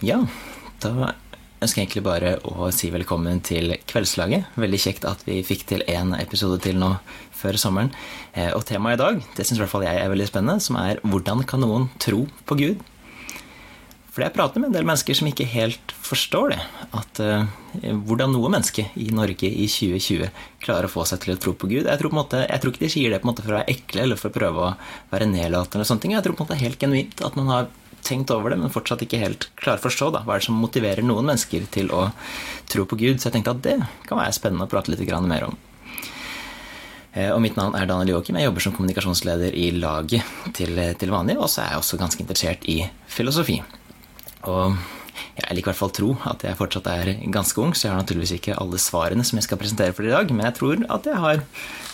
Ja, da ønsker jeg egentlig bare å si velkommen til Kveldslaget. Veldig kjekt at vi fikk til én episode til nå før sommeren. Eh, og temaet i dag, det syns i hvert fall jeg er veldig spennende, som er hvordan kan noen tro på Gud? For jeg prater med en del mennesker som ikke helt forstår det. At uh, Hvordan noe menneske i Norge i 2020 klarer å få seg til å tro på Gud. Jeg tror, måte, jeg tror ikke de sier det for å være ekle eller for å prøve å være nedlatende. Jeg tror på en måte helt genuint at man har tenkt over det, men fortsatt ikke helt klarer å forstå da. hva er det som motiverer noen mennesker til å tro på Gud. Så jeg tenkte at det kan være spennende å prate litt mer om. Eh, og mitt navn er Daniel Joakim. Jeg jobber som kommunikasjonsleder i laget til, til vanlig, og så er jeg også ganske interessert i filosofi. Og jeg liker i hvert fall tro at jeg fortsatt er ganske ung, så jeg har naturligvis ikke alle svarene som jeg skal presentere for dere i dag, men jeg tror at jeg har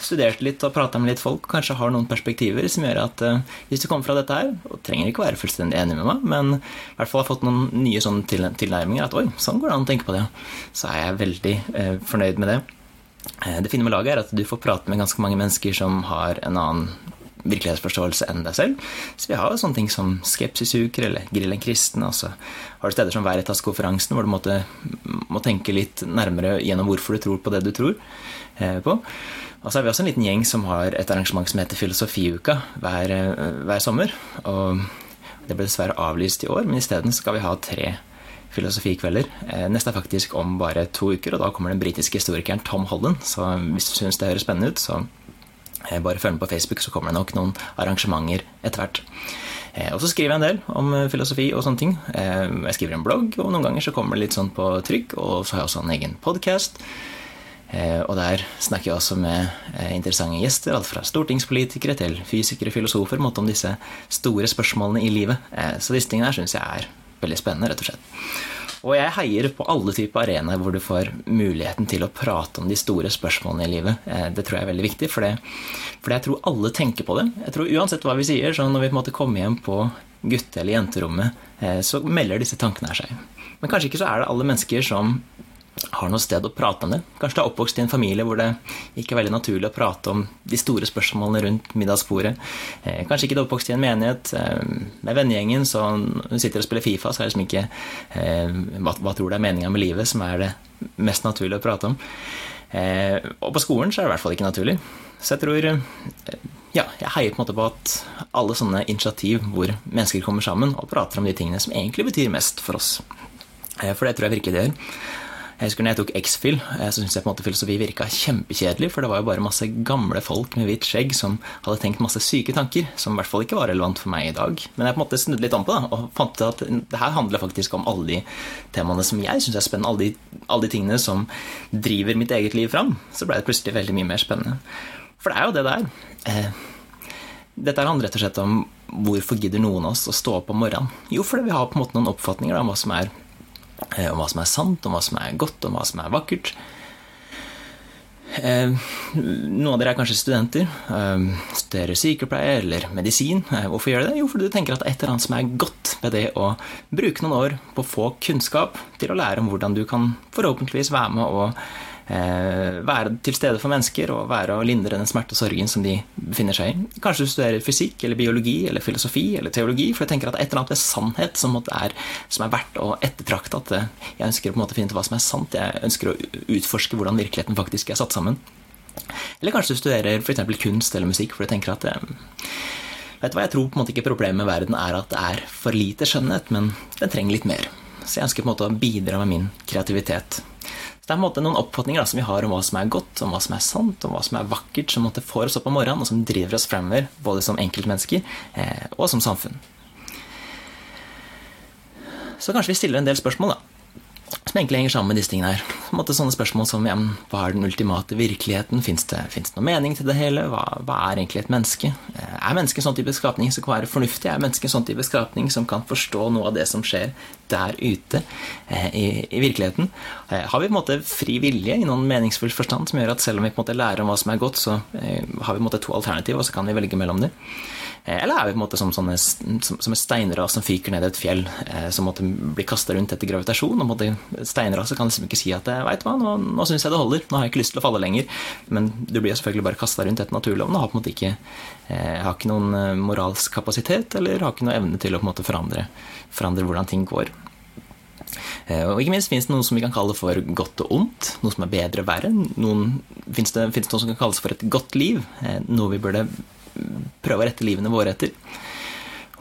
studert litt og prata med litt folk, kanskje har noen perspektiver som gjør at uh, hvis du kommer fra dette her, og trenger ikke være fullstendig enig med meg, men i hvert fall har fått noen nye sånne til tilnærminger, at oi, sånn går det an å tenke på det, så er jeg veldig uh, fornøyd med det. Uh, det fine med laget er at du får prate med ganske mange mennesker som har en annen virkelighetsforståelse enn deg selv. Så vi har jo sånne ting som Skepsisuker eller Grill en kristen. Og så har du steder som Veritas-konferansen, hvor du måtte, må tenke litt nærmere gjennom hvorfor du tror på det du tror eh, på. Og så har vi også en liten gjeng som har et arrangement som heter Filosofiuka hver, eh, hver sommer. Og det ble dessverre avlyst i år, men isteden skal vi ha tre filosofikvelder. Eh, neste er faktisk om bare to uker, og da kommer den britiske historikeren Tom Holland. Så hvis du syns det høres spennende ut, så bare følg med på Facebook, så kommer det nok noen arrangementer etter hvert. Eh, og så skriver jeg en del om eh, filosofi og sånne ting. Jeg skriver en blogg, og noen ganger så kommer det litt sånn på trykk. Og så har jeg også en egen podkast. Og der snakker jeg også med interessante gjester, alt fra stortingspolitikere til fysikere, og filosofer, om disse store spørsmålene i livet. Så disse tingene her syns jeg er veldig spennende, rett og slett. Og jeg heier på alle typer arenaer hvor du får muligheten til å prate om de store spørsmålene i livet. Eh, det tror jeg er veldig viktig, for, jeg tror alle tenker på det. Jeg tror Uansett hva vi sier, så når vi på en måte kommer hjem på gutte- eller jenterommet, eh, så melder disse tankene her seg. Men kanskje ikke så er det alle mennesker som har noe sted å prate om det. Kanskje du er oppvokst i en familie hvor det ikke er veldig naturlig å prate om de store spørsmålene rundt middagsbordet. Eh, kanskje ikke du er oppvokst i en menighet eh, med vennegjengen, så når du sitter og spiller Fifa, så er det liksom ikke eh, hva, hva tror du er meninga med livet, som er det mest naturlige å prate om. Og på skolen så er det i hvert fall ikke naturlig. Så jeg tror ja, jeg heier på en måte på at alle sånne initiativ hvor mennesker kommer sammen og prater om de tingene som egentlig betyr mest for oss. For det tror jeg virkelig det gjør. Jeg husker når jeg tok X-Fill, eh, så syntes jeg på en måte filosofi virka kjempekjedelig, for det var jo bare masse gamle folk med hvitt skjegg som hadde tenkt masse syke tanker, som i hvert fall ikke var relevant for meg i dag. Men jeg på en måte snudde litt om på det, og fant ut at det her handler faktisk om alle de temaene som jeg syns er spennende, alle de, alle de, tingene som driver mitt eget liv fram. Så ble det plutselig veldig mye mer spennende. For det er jo det det er. dette handler rett og slett om hvorfor gidder noen av oss å stå opp om morgenen? Jo, fordi vi har på en måte noen oppfatninger om hva som er Eh, om hva som er sant, om hva som er godt, om hva som er vakkert. Eh, noen av dere er kanskje studenter, eh, studerer sykepleie eller medisin. Hvorfor gjør dere det? Jo, fordi du tenker at det er et eller annet som er godt ved det å bruke noen år på å få kunnskap til å lære om hvordan du kan forhåpentligvis være med Eh, være til stede for mennesker og være og lindre den smerte og sorgen som de befinner seg i. Kanskje du studerer fysikk eller biologi eller filosofi eller teologi, for jeg tenker at et eller annet ved sannhet som, er, som er verdt å ettertrakte. At eh, jeg ønsker å finne ut hva som er sant. Jeg ønsker å utforske hvordan virkeligheten faktisk er satt sammen. Eller kanskje du studerer f.eks. kunst eller musikk, for du tenker at eh, Vet du hva, Jeg tror på en måte ikke problemet med verden er at det er for lite skjønnhet, men den trenger litt mer. Så jeg ønsker på en måte å bidra med min kreativitet det er på en måte noen oppfatninger da, som vi har om hva som er godt, om hva som er sant, om hva som er vakkert, som måtte får oss opp om morgenen, og som driver oss fremover, både som enkeltmennesker eh, og som samfunn. Så kanskje vi stiller en del spørsmål, da som egentlig henger sammen med disse tingene her. Måte sånne spørsmål som ja, hva er den ultimate virkeligheten? Fins det, det, noen mening til det hele? Hva, hva, er egentlig et menneske? Eh, er mennesket en sånn type skapning som kan være fornuftig? Er mennesket en sånn type skapning som kan forstå noe av det som skjer der ute eh, i, i, virkeligheten? Eh, har vi på en måte fri vilje i noen meningsfull forstand som gjør at selv om vi på en måte lærer om hva som er godt, så eh, har vi på en måte to alternativer, og så kan vi velge mellom dem? Eh, eller er vi på en måte som, sånne, som, steinras som fyker ned et fjell, eh, som måtte bli kasta rundt etter gravitasjon? og måtte, Steinraset kan liksom ikke si at eh, veit hva, nå, nå syns jeg det holder, nå har jeg ikke lyst til å falle lenger. Men du blir selvfølgelig bare kasta rundt etter naturloven og har på en måte ikke, har ikke noen moralsk kapasitet eller har ikke noen evne til å på en måte forandre, forandre hvordan ting går. Og ikke minst finnes det noe som vi kan kalle for godt og ondt, noe som er bedre og verre. Noen, finnes, det, det noe som kan kalles for et godt liv, noe vi burde prøve å rette livene våre etter.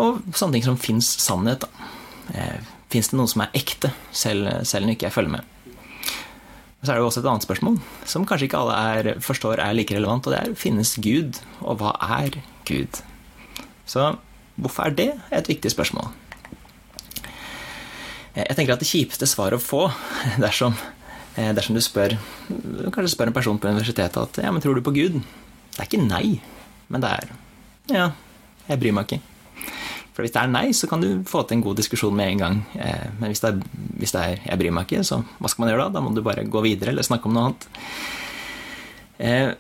Og sånne ting som fins sannhet. da. Fins det noe som er ekte, selv, selv når ikke jeg følger med? Så er det jo også et annet spørsmål, som kanskje ikke alle er, forstår er like relevant, og det er finnes Gud, og hva er Gud? Så hvorfor er det et viktig spørsmål? Jeg tenker at det kjipeste svaret å få dersom, dersom du spør kanskje spør en person på universitetet at ja, men tror du på Gud? Det er ikke nei, men det er ja, jeg bryr meg ikke. For hvis det er nei, så kan du få til en god diskusjon med en gang. Eh, men hvis det, er, hvis det er 'jeg bryr meg ikke', så hva skal man gjøre da? Da må du bare gå videre eller snakke om noe annet. Eh,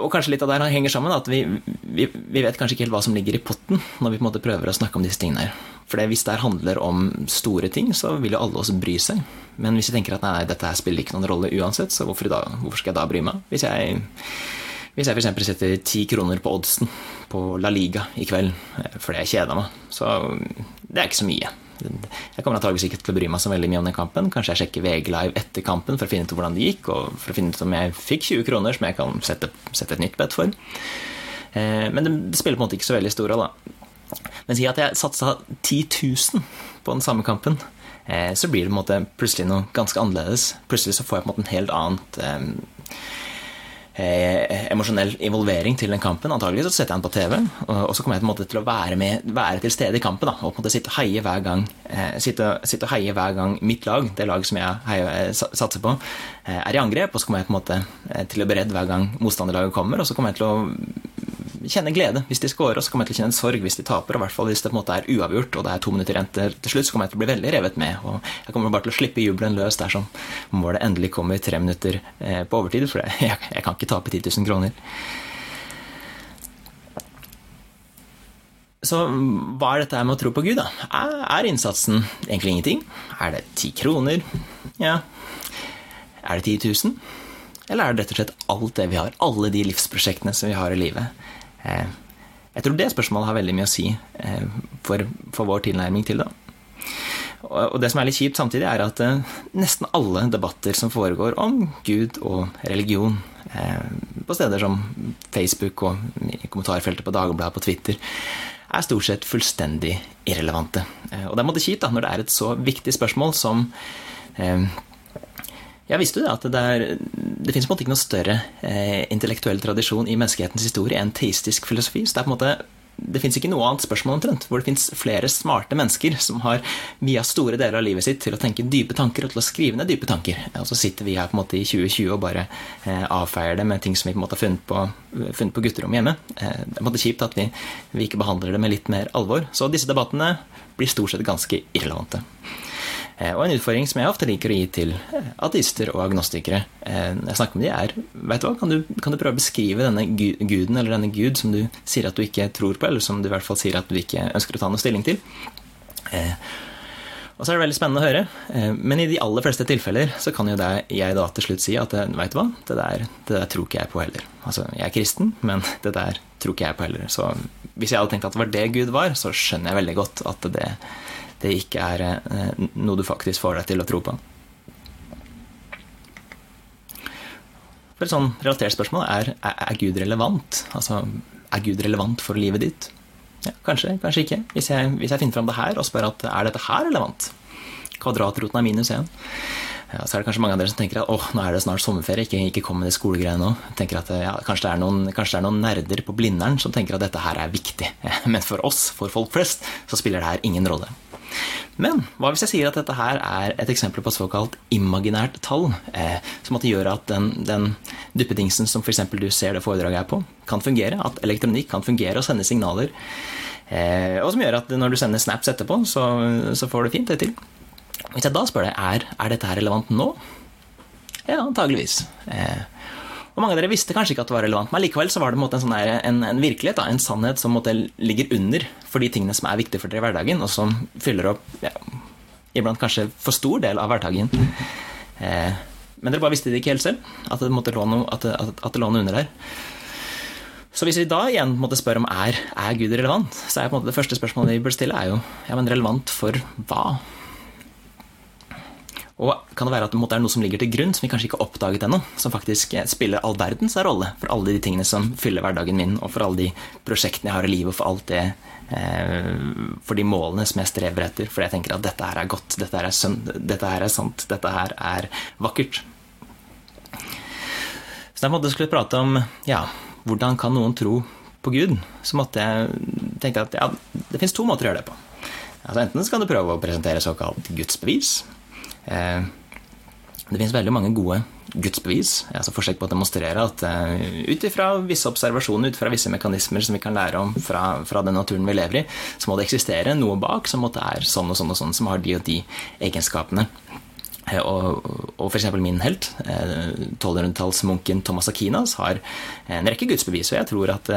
og kanskje litt av det her henger sammen at vi, vi, vi, vet kanskje ikke helt hva som ligger i potten når vi på en måte prøver å snakke om disse tingene her. For hvis det her handler om store ting, så vil jo alle oss bry seg. Men hvis vi tenker at nei, dette her spiller ikke noen rolle uansett, så hvorfor, da, hvorfor skal jeg da bry meg? Hvis jeg hvis jeg f.eks. setter ti kroner på oddsen på La Liga i kveld eh, fordi jeg kjeda meg, så det er ikke så mye. Jeg kommer antakeligvis ikke til å bry meg så veldig mye om den kampen. Kanskje jeg sjekker VG Live etter kampen for å finne ut hvordan det gikk, og for å finne ut om jeg fikk 20 kroner som jeg kan sette, sette et nytt bet for. Eh, men det spiller på en måte ikke så veldig stor rolle. Men si at jeg satsa 10 000 på den samme kampen, eh, så blir det plutselig noe ganske annerledes. Plutselig så får jeg på en måte en helt annet eh, emosjonell involvering til den kampen. Antagelig så setter jeg den på TV, og, så kommer jeg en måte til å være, med, være til stede i kampen. Da, og på en måte sitte og heie hver gang eh, sitte, sitte, og heie hver gang mitt lag, det laget som jeg heier, eh, satser på, er i angrep. Og så kommer jeg på en måte eh, til å berede hver gang motstanderlaget kommer, og så kommer jeg til å kjenne glede hvis de scorer, og så kommer jeg til å kjenne en sorg hvis de taper. Og i hvert fall hvis det på en måte er uavgjort og det er to minutter igjen til slutt, så kommer jeg til å bli veldig revet med. Og jeg kommer bare til å slippe jubelen løs dersom målet endelig kommer tre minutter eh, på overtid. For jeg, kan ikke tape 10 000 kroner. Så hva er dette med å tro på Gud, da? Er innsatsen egentlig ingenting? Er det ti kroner? Ja. Er det 10 000? Eller er det rett og slett alt det vi har? Alle de livsprosjektene som vi har i livet? Eh, jeg tror det spørsmålet har veldig mye å si eh, for, for vår tilnærming til det. Og det som er litt kjipt samtidig, er at eh, nesten alle debatter som foregår om Gud og religion, på steder som Facebook og i kommentarfeltet på Dagbladet på Twitter, er stort sett fullstendig irrelevante. Og det er måte kjipt da, når det er et så viktig spørsmål som jeg visste jo at det, er, det finnes på en måte ikke noe større eh, intellektuell tradisjon i menneskehetens historie enn teistisk filosofi. Så det er på en måte det fins ikke noe annet spørsmål omtrent hvor det fins flere smarte mennesker som har via store deler av livet sitt til å tenke dype tanker og til å skrive ned dype tanker. Og så sitter vi her på en måte i 2020 og bare eh, avfeier det med ting som vi på en måte har funnet på, funnet på gutterommet hjemme. Eh, det er på en måte kjipt at vi, vi ikke behandler det med litt mer alvor. Så disse debattene blir stort sett ganske irrelevante. Eh, og en utfordring som jeg ofte liker å gi til eh, ateister og agnostikere eh, når jeg snakker med de er, vet du hva, kan du, kan du prøve å beskrive denne guden eller denne gud som du sier at du ikke tror på, eller som du i hvert fall sier at du ikke ønsker å ta noe stilling til? Og så er det veldig spennende å høre. Men i de aller fleste tilfeller så kan jo det jeg da til slutt si at veit du hva, det der, det der tror ikke jeg på heller. Altså, jeg er kristen, men det der tror ikke jeg på heller. Så hvis jeg hadde tenkt at det var det Gud var, så skjønner jeg veldig godt at det det ikke er eh, noe du faktisk får deg til å tro på. For et sånn relatert spørsmål er, er Gud relevant? Altså, er Gud relevant for livet ditt? Ja, kanskje, kanskje ikke. Hvis jeg, hvis jeg finner fram det her og spør at er dette her relevant? Kvadratroten er minus én. Ja, så er det kanskje mange av dere som tenker at åh, nå er det snart sommerferie, ikke, ikke kom med de skolegreiene nå. Tenker at ja, kanskje, det noen, kanskje, det er noen, nerder på Blindern som tenker at dette her er viktig. Men for oss, for folk flest, så spiller det her ingen rolle. Men hva hvis jeg sier at dette her er et eksempel på et såkalt imaginært tall, eh, som at det gjør at den, den duppedingsen som f.eks. du ser det foredraget er på, kan fungere? At elektronikk kan fungere og sende signaler? Eh, og som gjør at når du sender snaps etterpå, så, så får du fint det til. Hvis jeg da spør deg er, er dette her relevant nå, ja, antageligvis. Eh, og mange av dere visste kanskje ikke at det var relevant, men likevel så var det en, en, sånn en, en virkelighet, da, en sannhet som ligger under for de tingene som er viktige for dere i hverdagen, og som fyller opp ja, iblant kanskje for stor del av hverdagen. Eh, men dere bare visste det ikke helt selv, at det, måtte lå noe, at, det, at det lå noe under der. Så hvis vi da igjen måtte spørre om er, er Gud relevant, så er det første spørsmålet vi bør stille, er jo ja, men relevant for hva? Og kan det være at det er noe som ligger til grunn, som vi kanskje ikke har oppdaget ennå, som faktisk spiller all verdens rolle for alle de tingene som fyller hverdagen min, og for alle de prosjektene jeg har i livet, og for alt det eh, For de målene som jeg strever etter. fordi jeg tenker at dette her er godt, dette her er, sunt, dette her er sant, dette her er vakkert. Så da måtte jeg skulle prate om ja, hvordan kan noen tro på Gud, så måtte jeg tenke at ja, det fins to måter å gjøre det på. Altså Enten skal du prøve å presentere såkalt gudsbevis. Eh, det finnes veldig mange gode gudsbevis, altså forsøk på å demonstrere at uh, ut ifra visse observasjoner, ut fra visse mekanismer som vi kan lære om fra, fra, den naturen vi lever i, så må det eksistere noe bak som måtte er sånn og sånn og sånn, som har de og de egenskapene. Eh, og, og f.eks. min helt, 1200-tallsmunken Thomas Akinas, har en rekke gudsbevis. Og jeg tror at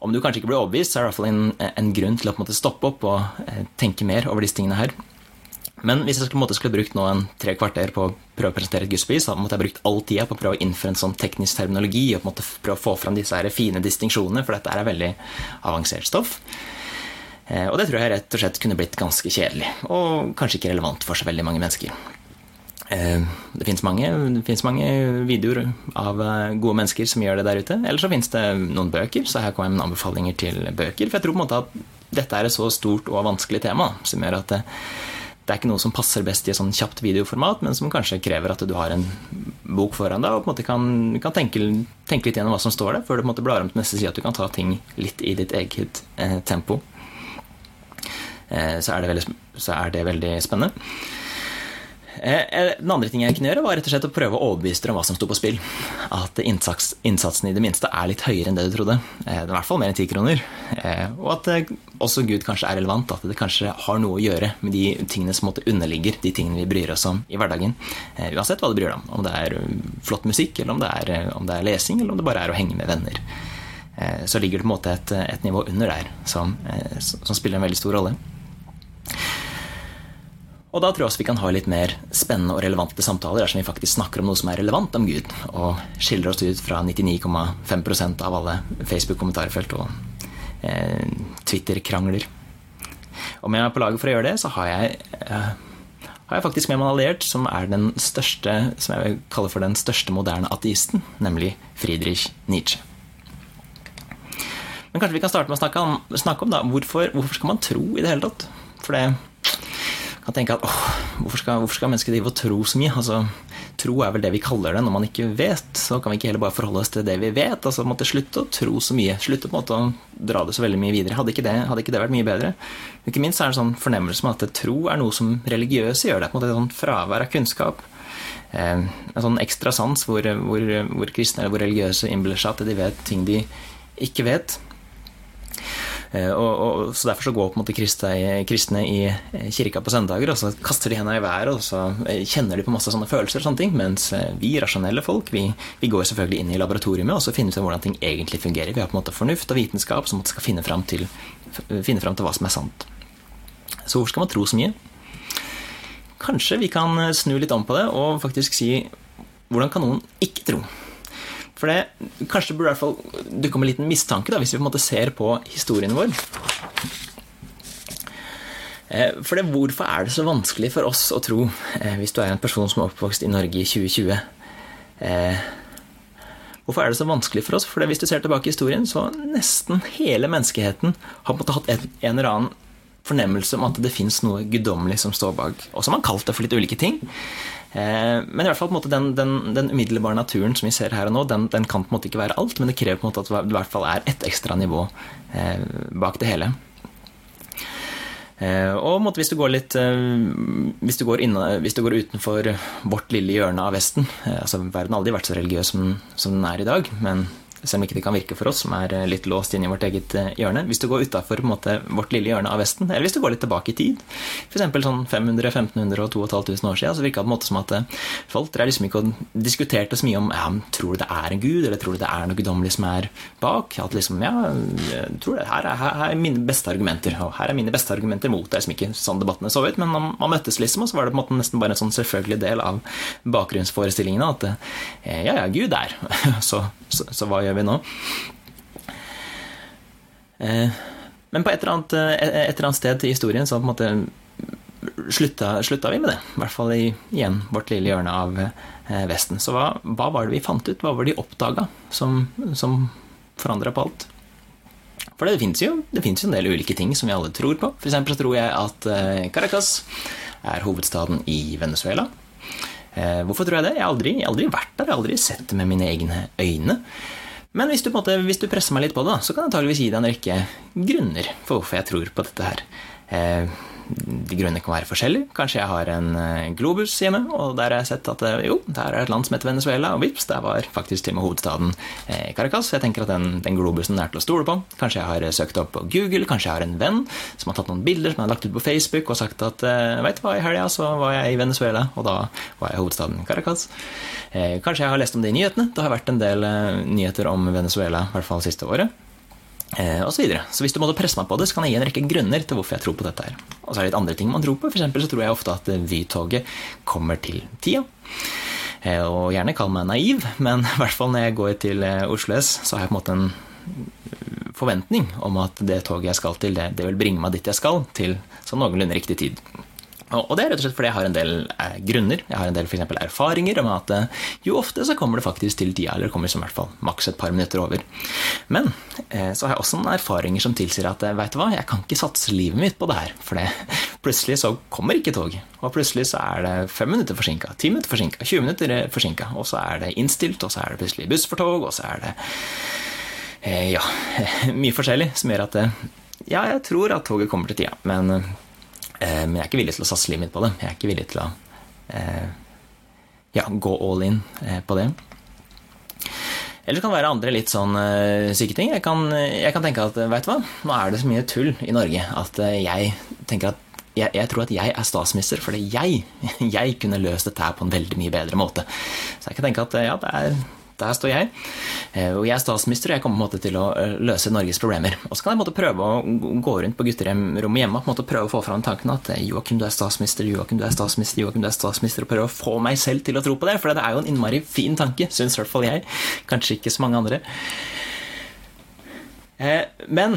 om du kanskje ikke blir overbevist, så er det i hvert fall en, en grunn til å stoppe opp og tenke mer over disse tingene her. Men hvis jeg skulle, skulle brukt nå en tre kvarter på å prøve å presentere et gudsbevis, så måtte jeg brukt all tida på å prøve å innføre en sånn teknisk terminologi og på en måte prøve å få fram disse her fine distinksjonene, for dette er veldig avansert stoff. Eh, og det tror jeg rett og slett kunne blitt ganske kjedelig, og kanskje ikke relevant for så veldig mange mennesker. Eh, det fins mange, mange, videoer av eh, gode mennesker som gjør det der ute. Eller så fins det noen bøker, så her kommer jeg med anbefalinger til bøker. For jeg tror på en måte at dette er et så stort og vanskelig tema som gjør at det, er ikke noe som passer best i et sånn kjapt videoformat, men som kanskje krever at du har en bok foran deg og på en måte kan, kan tenke, tenke, litt gjennom hva som står der, før du på en måte blar om til neste side, at du kan ta ting litt i ditt eget eh, tempo. Eh, så, er veldig, så, er det veldig, spennende. Eh, eh, den andre ting jeg kunne gjøre, var rett og slett å prøve å overbevise dere om hva som sto på spill. At innsats, innsatsen i det minste er litt høyere enn det du trodde. Eh, i hvert fall mer enn ti kroner. Og at også Gud kanskje er relevant. At det kanskje har noe å gjøre med de tingene som måtte underligger de tingene vi bryr oss om i hverdagen. Uansett hva du bryr deg om. Om det er flott musikk, eller om det er, om det er lesing, eller om det bare er å henge med venner. Så ligger det på en måte et, et nivå under der som, som spiller en veldig stor rolle. Og da tror jeg også vi kan ha litt mer spennende og relevante samtaler dersom vi faktisk snakker om noe som er relevant om Gud, og skiller oss ut fra 99,5% av alle Facebook-kommentarfelt og eh, Twitter-krangler. Og med meg på laget for å gjøre det, så har jeg, eh, har jeg faktisk med meg en alliert som er den største, som jeg vil kalle for den største moderne ateisten, nemlig Friedrich Nietzsche. Men kanskje vi kan starte med å snakke om, snakke om da, hvorfor, hvorfor skal man tro i det hele tatt? For det kan tenke at åh, hvorfor skal, hvorfor skal mennesker drive og tro så mye? Altså, tro er vel det vi kaller det når man ikke vet. Så kan vi ikke heller bare forholde oss til det vi vet. altså måtte Slutte å tro så mye. Slutte på en måte å dra det så veldig mye videre. Hadde ikke det, hadde ikke det vært mye bedre? Ikke minst er det en sånn fornemmelse med at tro er noe som religiøse gjør. Det på en måte et sånn fravær av kunnskap. Eh, en sånn ekstra sans hvor, hvor, hvor kristne eller hvor religiøse innbiller seg at de vet ting de ikke vet. Eh, og, og, så Derfor så går på en måte kristne i eh, kirka på søndager, og så kaster de hendene i været, og så eh, kjenner de på masse sånne følelser, og sånne ting, mens vi rasjonelle folk vi, vi går selvfølgelig inn i laboratoriet og så finner ut hvordan ting egentlig fungerer. Vi har på en måte fornuft og vitenskap som skal finne fram til, finne fram til hva som er sant. Så hvorfor skal man tro så mye? Kanskje vi kan snu litt om på det og faktisk si hvordan kan noen ikke tro? For det, kanskje burde i hvert fall dukke opp en liten mistanke, da, hvis vi på en måte ser på historien vår. Eh, for det, hvorfor er det så vanskelig for oss å tro, eh, hvis du er en person som er oppvokst i Norge i 2020 eh, Hvorfor er det så vanskelig for oss? For hvis du ser tilbake i historien, så nesten hele menneskeheten har på en måte hatt en, en eller annen fornemmelse om at det fins noe guddommelig som står bak. Og så har man kalt det for litt ulike ting. Eh, men i hvert fall måte, den, den, den, umiddelbare naturen som vi ser her og nå, den, den, kan på en måte ikke være alt, men det krever på en måte at det i hvert fall er et ekstra nivå eh, bak det hele. Eh, og måte, hvis, du går litt, hvis, du går inne, hvis du går utenfor vårt lille hjørne av Vesten altså Verden har aldri vært så religiøs som, som den er i dag, men selv om ikke det kan virke for oss, som er eh, litt låst inn i vårt eget eh, hjørne. Hvis du går utafor vårt lille hjørne av Vesten, eller hvis du går litt tilbake i tid, f.eks. sånn 500, 1500 og 2500 år siden, så virka det på en måte som at eh, folk drev liksom ikke diskuterte så mye om ja, tror du det er en gud, eller tror du det er noe guddommelig som er bak? At liksom, ja, tror det, her er, her er, mine beste argumenter, og her er mine beste argumenter mot. Det er liksom ikke sånn debattene så ut, men man, møttes liksom, og så var det på en måte nesten bare en sånn selvfølgelig del av bakgrunnsforestillingene at ja, ja, Gud er. så, så, så hva gjør gjør vi nå? Eh, men på et eller, annet, eh, et eller, annet, sted i historien så på en måte slutta, slutta, vi med det. I hvert fall i igjen vårt lille hjørne av eh, Vesten. Så hva, hva, var det vi fant ut? Hva var det de oppdaga som, som forandra på alt? For det fins jo, jo, en del ulike ting som vi alle tror på. Eksempel så tror jeg at Caracas er hovedstaden i Venezuela. Hvorfor tror jeg det? Jeg har aldri, jeg har aldri vært der, jeg har aldri sett det med mine egne øyne. Men hvis du, måte, hvis du presser meg litt på det, så kan jeg antageligvis gi deg en rekke grunner for hvorfor jeg tror på dette her. Eh, de grunnene kan være forskjellige. Kanskje jeg har en eh, globus hjemme, og der har jeg sett at eh, jo, der er et land som heter Venezuela, og vips, der var faktisk til og med hovedstaden eh, Caracas. Jeg tenker at den, den, globusen er til å stole på. Kanskje jeg har søkt opp på Google, kanskje jeg har en venn som har tatt noen bilder som jeg har lagt ut på Facebook og sagt at veit du hva, i helga så var jeg i Venezuela, og da var jeg i hovedstaden Caracas. Kanskje jeg har lest om det i nyhetene. Det har vært en del nyheter om Venezuela, i hvert fall siste året eh, osv. Så, videre. så hvis du måtte presse meg på det, så kan jeg gi en rekke grunner til hvorfor jeg tror på dette. her. Og så er det litt andre ting man tror på. For så tror jeg ofte at Vy-toget kommer til tida. Eh, og gjerne kall meg naiv, men i hvert fall når jeg går til eh, Oslo S, så har jeg på en måte en forventning om at det toget jeg skal til, det, det vil bringe meg dit jeg skal, til sånn noenlunde riktig tid. Og det er rett og slett fordi jeg har en del eh, grunner. Jeg har en del for eksempel, erfaringer om at eh, jo ofte så kommer det faktisk til tida, eller kommer som i hvert fall maks et par minutter over. Men eh, så har jeg også noen erfaringer som tilsier at vet du hva, jeg kan ikke satse livet mitt på det her. For det, plutselig så kommer ikke tog. Og plutselig så er det fem minutter forsinka, ti minutter forsinka, 20 minutter forsinka. Og så er det innstilt, og så er det plutselig buss for tog, og så er det ja, mye forskjellig som gjør at ja, jeg tror at toget kommer til tida. Men men jeg er ikke villig til å satse livet mitt på det. Jeg er ikke villig til å eh, ja, gå all in eh, på det. Eller det kan være andre litt sånn uh, syke ting. Jeg kan, jeg kan, tenke at vet du hva, nå er det så mye tull i Norge at jeg tenker at jeg, jeg, tror at jeg er statsminister fordi jeg, jeg kunne løst dette her på en veldig mye bedre måte. Så jeg kan tenke at ja, det er der står jeg. Eh, og jeg er statsminister, og jeg kommer på en måte til å eh, løse Norges problemer. Og så kan jeg på en måte prøve å gå rundt på gutterommet hjemme på en måte prøve å få fram tanken at eh, Joakim, du er statsminister, Joakim, du er statsminister, Joakim, du er statsminister, og prøve å få meg selv til å tro på det. For det er jo en innmari fin tanke, syns i hvert fall jeg. Kanskje ikke så mange andre. Men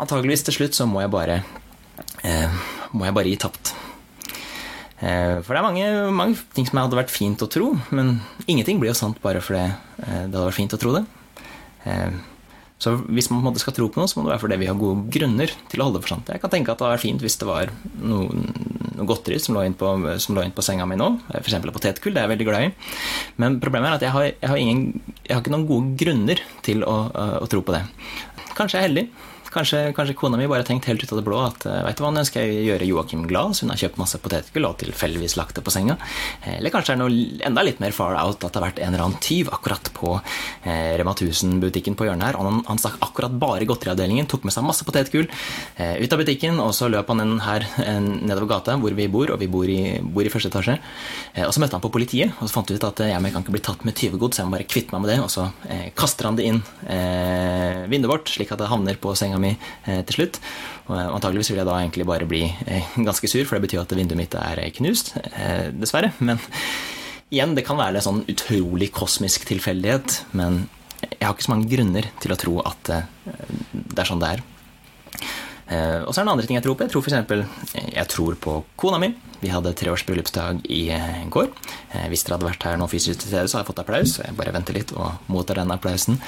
antageligvis til slutt så må jeg bare må jeg bare gi tapt. Eh, for det er mange, mange, ting som hadde vært fint å tro, men ingenting blir jo sant bare fordi eh, det hadde vært fint å tro det. Eh, så hvis man på en måte skal tro på noe, så må det være fordi vi har gode grunner til å holde det for sant. Jeg kan tenke at det hadde vært fint hvis det var noe, noe godteri som lå inn på, inn på senga mi nå, f.eks. potetgull, det er jeg veldig glad i. Men problemet er at jeg har, jeg har, ingen, jeg har ikke noen gode grunner til å, å tro på det. Kanskje jeg er heldig. Kanskje, kanskje, kona mi bare tenkt helt ut av det blå at eh, vet du hva, nå ønsker jeg å gjøre Joakim glad, så hun har kjøpt masse potetgull og tilfeldigvis lagt det på senga. Eh, eller kanskje det er noe enda litt mer far out at det har vært en eller annen tyv akkurat på eh, Rema 1000-butikken på hjørnet her. Han, han stakk akkurat bare godteriavdelingen, tok med seg masse potetgull eh, ut av butikken, og så løp han inn her eh, nedover gata hvor vi bor, og vi bor i, bor i første etasje. Eh, og så møtte han på politiet, og så fant vi ut at jeg kan ikke bli tatt med tyvegods, jeg må bare kvitte meg med det. Og så kaster han det inn vinduet vårt, slik at det havner på senga mi eh, til slutt. Og antageligvis vil jeg da egentlig bare bli eh, ganske sur, for det betyr at vinduet mitt er knust, eh, dessverre. Men igjen, det kan være en sånn utrolig kosmisk tilfeldighet. Men jeg har ikke så mange grunner til å tro at det er sånn det er. Og så er det en andre ting jeg tror på. Jeg tror f.eks. jeg tror på kona mi. Vi hadde treårs bryllupsdag i går. Hvis dere hadde vært her nå fysisk til stede, så har jeg fått applaus. Jeg bare venter litt og mottar den applausen.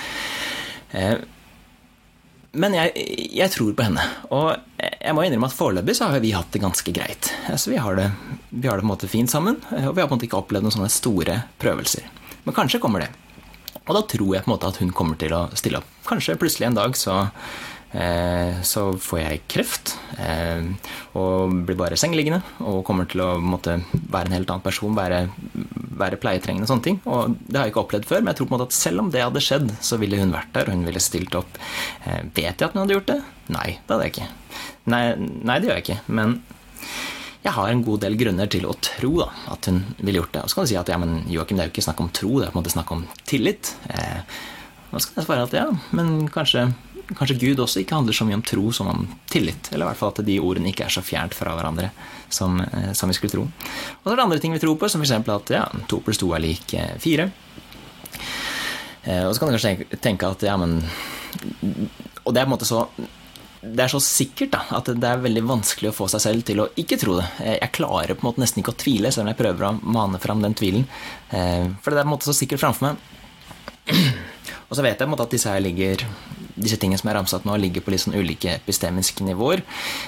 Men jeg, jeg, tror på henne. Og jeg må innrømme at foreløpig så har vi hatt det ganske greit. Altså, vi har det, vi har det på en måte fint sammen, og vi har på en måte ikke opplevd noen sånne store prøvelser. Men kanskje kommer det. Og da tror jeg på en måte at hun kommer til å stille opp. Kanskje plutselig en dag så så får jeg kreft eh, og blir bare sengeliggende og kommer til å måtte være en helt annen person, være, være pleietrengende og sånne ting. Og det har jeg ikke opplevd før, men jeg tror på en måte at selv om det hadde skjedd, så ville hun vært der, og hun ville stilt opp. Eh, vet jeg at hun hadde gjort det? Nei, det hadde jeg ikke. Nei, nei det gjør jeg ikke. Men jeg har en god del grunner til å tro da, at hun ville gjort det. Og så kan du si at ja, men Joakim, det er jo ikke snakk om tro, det er på en måte snakk om tillit. Eh, da skal jeg svare at ja, men kanskje kanskje Gud også ikke handler så mye om tro som om tillit. Eller i hvert fall at de ordene ikke er så fjernt fra hverandre som, eh, som, vi skulle tro. Og så er det andre ting vi tror på, som f.eks. at ja, to pluss to er lik eh, fire. Eh, og så kan du kanskje tenke at ja, men Og det er på en måte så det er så sikkert da, at det er veldig vanskelig å få seg selv til å ikke tro det. Jeg klarer på en måte nesten ikke å tvile, selv om jeg prøver å mane fram den tvilen. For det er på en måte så sikkert framfor meg. Og så vet jeg måte at disse ligger disse tingene som er ramsatt nå, ligger på litt sånn ulike epistemiske nivåer.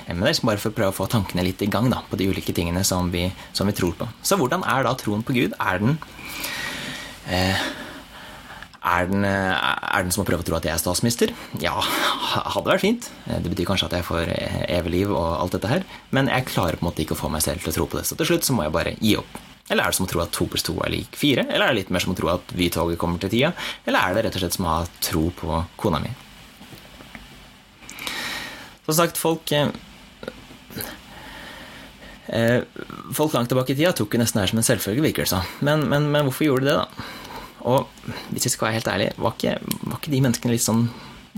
Men det er liksom bare for å prøve å få tankene litt i gang da, på de ulike tingene som vi, som vi tror på. Så hvordan er da troen på Gud? Er den eh, er den, er den, som å prøve å tro at jeg er statsminister? Ja, hadde vært fint. Det betyr kanskje at jeg får evig liv og alt dette her. Men jeg klarer på en måte ikke å få meg selv til å tro på det. Så til slutt så må jeg bare gi opp. Eller er det som å tro at to pluss to er lik fire? Eller er det litt mer som å tro at Vytoget kommer til tida? Eller er det rett og slett som å ha tro på kona mi? Som sagt, folk eh, eh, Folk langt tilbake i tida tok jo nesten her som en selvfølge, virker det som. Men, men, men, hvorfor gjorde de det, da? Og hvis jeg skal være helt ærlig, var ikke, var ikke de menneskene litt sånn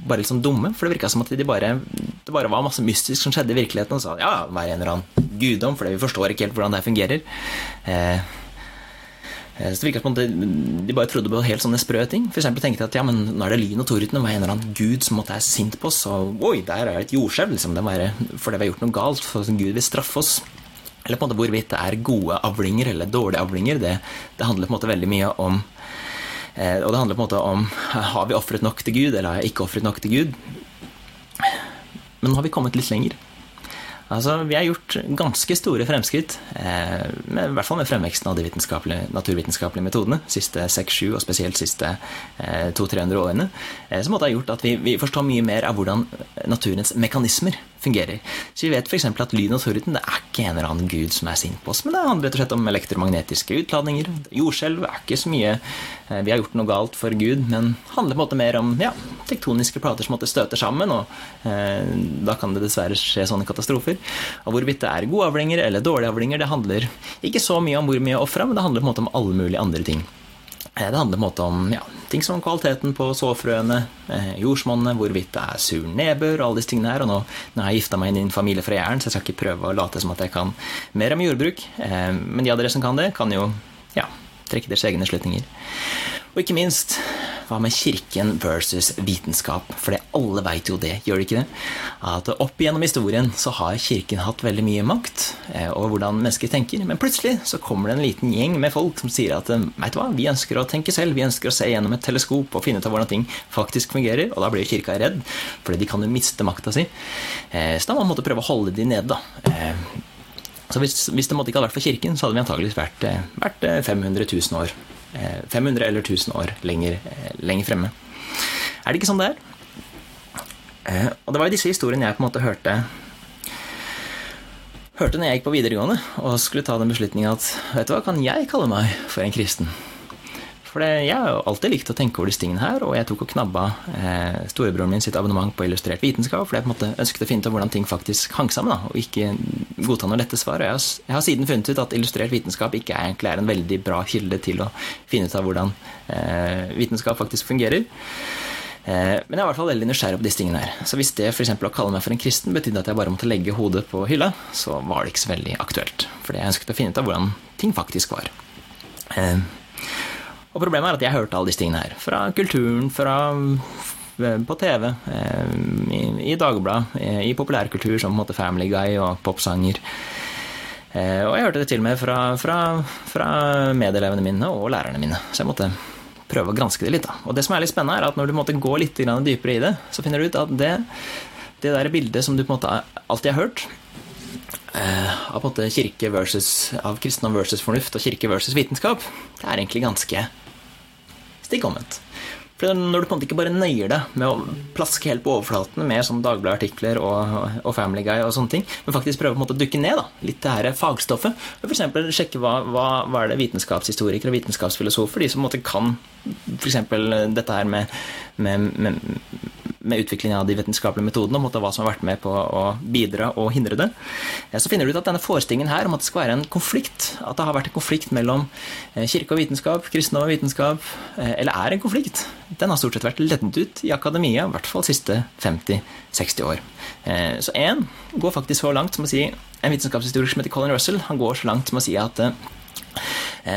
bare litt sånn dumme? For det virka som at de bare, det bare var masse mystisk som skjedde i virkeligheten, og sa ja, vær en eller annen guddom, for vi forstår ikke helt hvordan det fungerer. Eh, Eh, så det virka som de bare trodde på helt sånne sprø ting. Eksempel tenkte at ja, men nå er det lyn og torden, og hva en eller annen gud som måtte er sint på oss, og oi, der er det et jordskjelv, liksom. Det være fordi vi har gjort noe galt, for Gud vil straffe oss. Eller på en måte hvorvidt det er gode avlinger eller dårlige avlinger, det, det handler på en måte veldig mye om eh, Og det handler på en måte om har vi ofret nok til Gud, eller har jeg ikke ofret nok til Gud? Men nå har vi kommet litt lenger. Altså, vi har gjort ganske store fremskritt, eh, med, i hvert fall med fremveksten av de naturvitenskapelige metodene, siste 6-7, og spesielt siste eh, 200-300 årene, eh, som har gjort at vi, vi, forstår mye mer av hvordan naturens mekanismer fungerer. Så vi vet f.eks. at lyn og torden det er ikke en eller annen gud som er sint på oss, men det handler rett og slett om elektromagnetiske utladninger. Jordskjelv er ikke så mye eh, vi har gjort noe galt for Gud, men handler på en måte mer om ja, tektoniske plater som måtte støte sammen, og eh, da kan det dessverre skje sånne katastrofer. Og hvorvidt det er gode avlinger eller dårlige avlinger, det handler ikke så mye om hvor mye ofra, men det handler på en måte om alle mulige andre ting. Eh, det handler på en måte om ja, ting som kvaliteten på såfrøene, eh, jordsmonnet, hvorvidt det er sur nedbør alle disse tingene her. Og nå, nå har jeg gifta meg inn i en familie fra Jæren, så jeg skal ikke prøve å late som at jeg kan mer om jordbruk. Eh, men de av dere som kan det, kan jo ja, trekke deres egne slutninger. Og ikke minst hva med kirken versus vitenskap? For det alle veit jo det, gjør de ikke det? At opp igjennom historien så har kirken hatt veldig mye makt eh, over hvordan mennesker tenker. Men plutselig så kommer det en liten gjeng med folk som sier at vet du hva, vi ønsker å tenke selv, vi ønsker å se gjennom et teleskop og finne ut av hvordan ting faktisk fungerer. Og da blir kirka redd, fordi de kan jo miste makta si. Eh, så da må man måtte prøve å holde de nede, da. Eh, så hvis, hvis, det måtte ikke ha vært for kirken, så hadde vi antageligvis vært, vært 500 000 år 500 eh, eller 1000 år lenger, eh, lenger fremme. Er det ikke sånn det er? Eh, og det var jo disse historiene jeg på en måte hørte hørte når jeg gikk på videregående og skulle ta den beslutninga at vet du hva, kan jeg kalle meg for en kristen? For jeg har jo alltid likt å tenke over disse tingene her, og jeg tok og knabba eh, storebroren min sitt abonnement på Illustrert vitenskap, fordi jeg på en måte ønsket å finne ut hvordan ting faktisk hang sammen, da, og ikke godta noe lette svar. Og jeg jeg har, siden funnet ut at Illustrert vitenskap ikke egentlig er en veldig bra kilde til å finne ut av hvordan eh, vitenskap faktisk fungerer. Eh, men jeg er i hvert fall veldig nysgjerrig på disse tingene her. Så hvis det for å kalle meg for en kristen betydde at jeg bare måtte legge hodet på hylla, så var det ikke så veldig aktuelt. Fordi jeg ønsket å finne ut av hvordan ting faktisk var. Eh, og problemet er at jeg hørte alle disse tingene her. Fra kulturen, fra på TV, eh, i, i Dagbladet, eh, i populærkultur som på en måte Family Guy og popsanger. Og jeg hørte det til og med fra, fra, fra medelevene mine og lærerne mine. Så jeg måtte prøve å granske det litt. Da. Og det som er litt spennende, er at når du måtte gå litt dypere i det, så finner du ut at det, det der bildet som du på en måte alltid har hørt, av på en måte kirke versus, av kristendom versus fornuft og kirke versus vitenskap, det er egentlig ganske stikk omvendt. For når du på en måte ikke bare nøyer deg med å plaske helt på overflaten med sånn Dagbladet-artikler og, og, Family Guy og sånne ting, men faktisk prøve på en måte å dykke ned da, litt det her fagstoffet, f.eks. sjekke hva, hva, hva, er det vitenskapshistorikere og vitenskapsfilosofer, de som på en måte kan f.eks. dette her med, med, med med utviklingen av de vitenskapelige metodene, og hva som har vært med på å bidra og hindre det, så finner du ut at denne forestillingen her om at det skal være en konflikt, at det har vært en konflikt mellom eh, kirke og vitenskap, kristendom og vitenskap, eh, eller er en konflikt, den har stort sett vært leddet ut i akademia, i hvert fall siste 50-60 år. Eh, så én går faktisk så langt som å si En vitenskapshistoriker som heter Colin Russell, han går så langt som å si at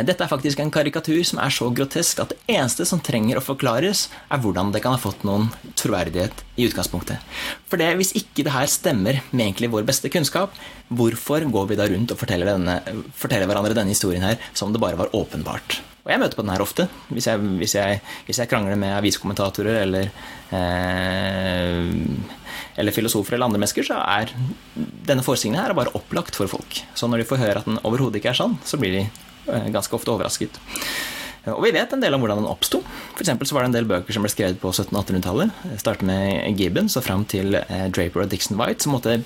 Dette er faktisk en karikatur som er så grotesk at det eneste som trenger å forklares, er hvordan det kan ha fått noen troverdighet i utgangspunktet. For det, hvis ikke det her stemmer med egentlig vår beste kunnskap, hvorfor går vi da rundt og forteller, denne, forteller hverandre denne historien her som det bare var åpenbart? Og jeg møter på den her ofte. Hvis jeg, hvis jeg, hvis jeg krangler med aviskommentatorer eller, eh, eller filosofer eller andre mennesker, så er denne forestillingen her bare opplagt for folk. Så når de får høre at den overhodet ikke er sann, så blir de eh, ganske ofte overrasket. Og vi vet en del om hvordan den oppsto. For så var det en del bøker som ble skrevet på 1700-1800-tallet. Startet med Gibbons og fram til eh, Draper og Dixon White, som måtte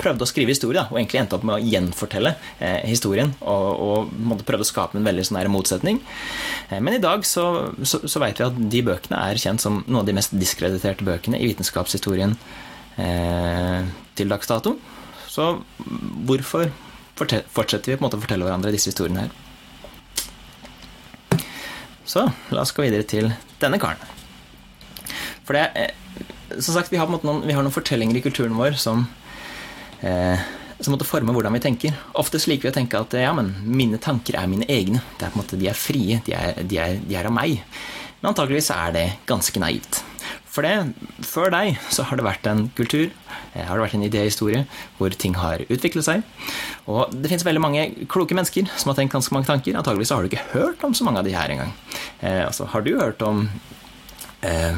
prøvde å skrive historie, og egentlig endte opp med å gjenfortelle eh, historien. Og, og prøve å skape en veldig sånn motsetning. Eh, men i dag så, så, så vet vi at de bøkene er kjent som noen av de mest diskrediterte bøkene i vitenskapshistorien eh, til dags dato. Så hvorfor fortsetter vi på en måte å fortelle hverandre disse historiene her? Så la oss gå videre til denne karen. For det eh, Som sagt, vi har, noen, vi har noen fortellinger i kulturen vår som eh, som måtte forme hvordan vi tenker. Oftest liker vi å tenke at ja, men mine tanker er mine egne. Det er på en måte, De er frie. De er, de er, de er av meg. Men antakeligvis er det ganske naivt. For det, før deg så har det vært en kultur, eh, har det vært en idéhistorie, hvor ting har utviklet seg. Og det finnes veldig mange kloke mennesker som har tenkt ganske mange tanker. Antakeligvis har du ikke hørt om så mange av de her engang. Eh, altså, har du hørt om eh,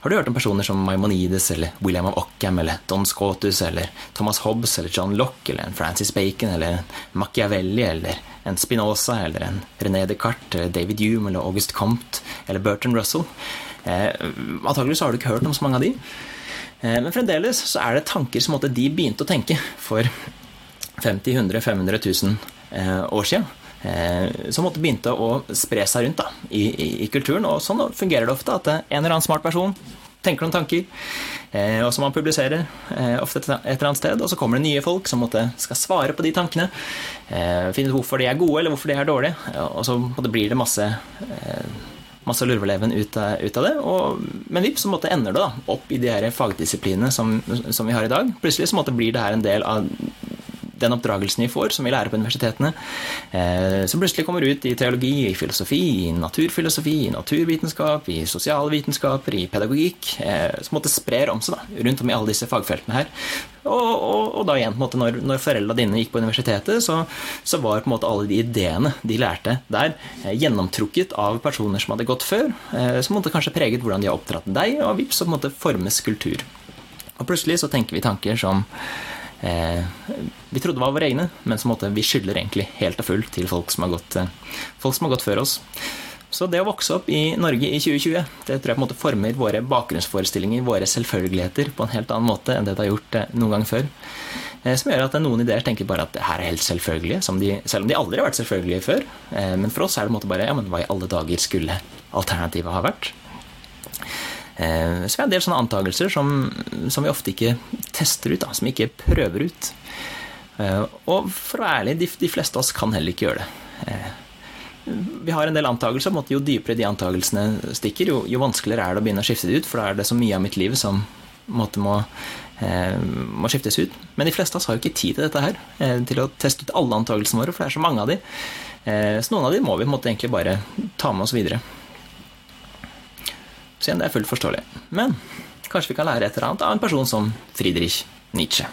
har du hørt om personer som Maimonides eller William of Ockham eller Don Scotus eller Thomas Hobbes eller John Locke eller en Francis Bacon eller en Machiavelli eller en Spinoza eller en René Descartes eller David Hume eller August Comte eller Bertrand Russell? Eh, antakeligvis har du ikke hørt om så mange av de. Eh, men fremdeles så er det tanker som de begynte å tenke for 50 100 500 000 år siden. Eh, som begynte å spre seg rundt da, i, i, i, kulturen. Og sånn fungerer det ofte, at en eller annen smart person tenker noen tanker, og som man publiserer ofte et, eller annet sted. Og så kommer det nye folk som skal svare på de tankene. finne ut hvorfor de er gode, eller hvorfor de er dårlige. Og så blir det masse masse lurveleven ut, ut, av det. Og, men vips, så måtte ender det da, opp i de her fagdisiplinene som, som, vi har i dag. Plutselig så måtte blir det her en del av den oppdragelsen vi får, som vi lærer på universitetene, eh, som plutselig kommer ut i teologi, i filosofi, i naturfilosofi, i naturvitenskap, i sosialvitenskaper, i pedagogikk, eh, som måtte sprer om seg da, rundt om i alle disse fagfeltene her. Og, og, og da igjen, på en måte, når, når foreldra dine gikk på universitetet, så, så, var på en måte alle de ideene de lærte der, eh, gjennomtrukket av personer som hadde gått før, som måtte kanskje preget hvordan de har oppdratt deg, og vips, så på en måte formes kultur. Og plutselig så tenker vi tanker som eh, vi trodde var våre egne, men som måtte, vi skylder egentlig helt og fullt til folk som, gått, eh, folk som har gått før oss. Så det å vokse opp i Norge i 2020, det tror jeg på en måte former våre bakgrunnsforestillinger, våre selvfølgeligheter, på en helt annen måte enn det det har gjort eh, noen gang før. Eh, som gjør at noen ideer tenker bare at det her er helt selvfølgelige, de, selv om de aldri har vært selvfølgelige før. Men for oss er det på en måte bare ja, men hva i alle dager skulle alternativet ha vært? Så vi har en del sånne antakelser som, som, vi ofte ikke tester ut, da, som vi ikke prøver ut. Eh, og for å være ærlig, de, de fleste av oss kan heller ikke gjøre det. Eh, vi har en del antakelser, jo dypere de antakelsene stikker, jo, jo, vanskeligere er det å begynne å skifte det ut, for da er det så mye av mitt liv som måte, må, må, skiftes ut. Men de fleste av oss har jo ikke tid til dette her, til å teste ut alle antakelsene våre, for det er så mange av de. så noen av de må vi måte, egentlig bare ta med oss videre. Så igjen, det er fullt forståelig. Men kanskje vi kan lære et eller annet av en person som Friedrich Nietzsche.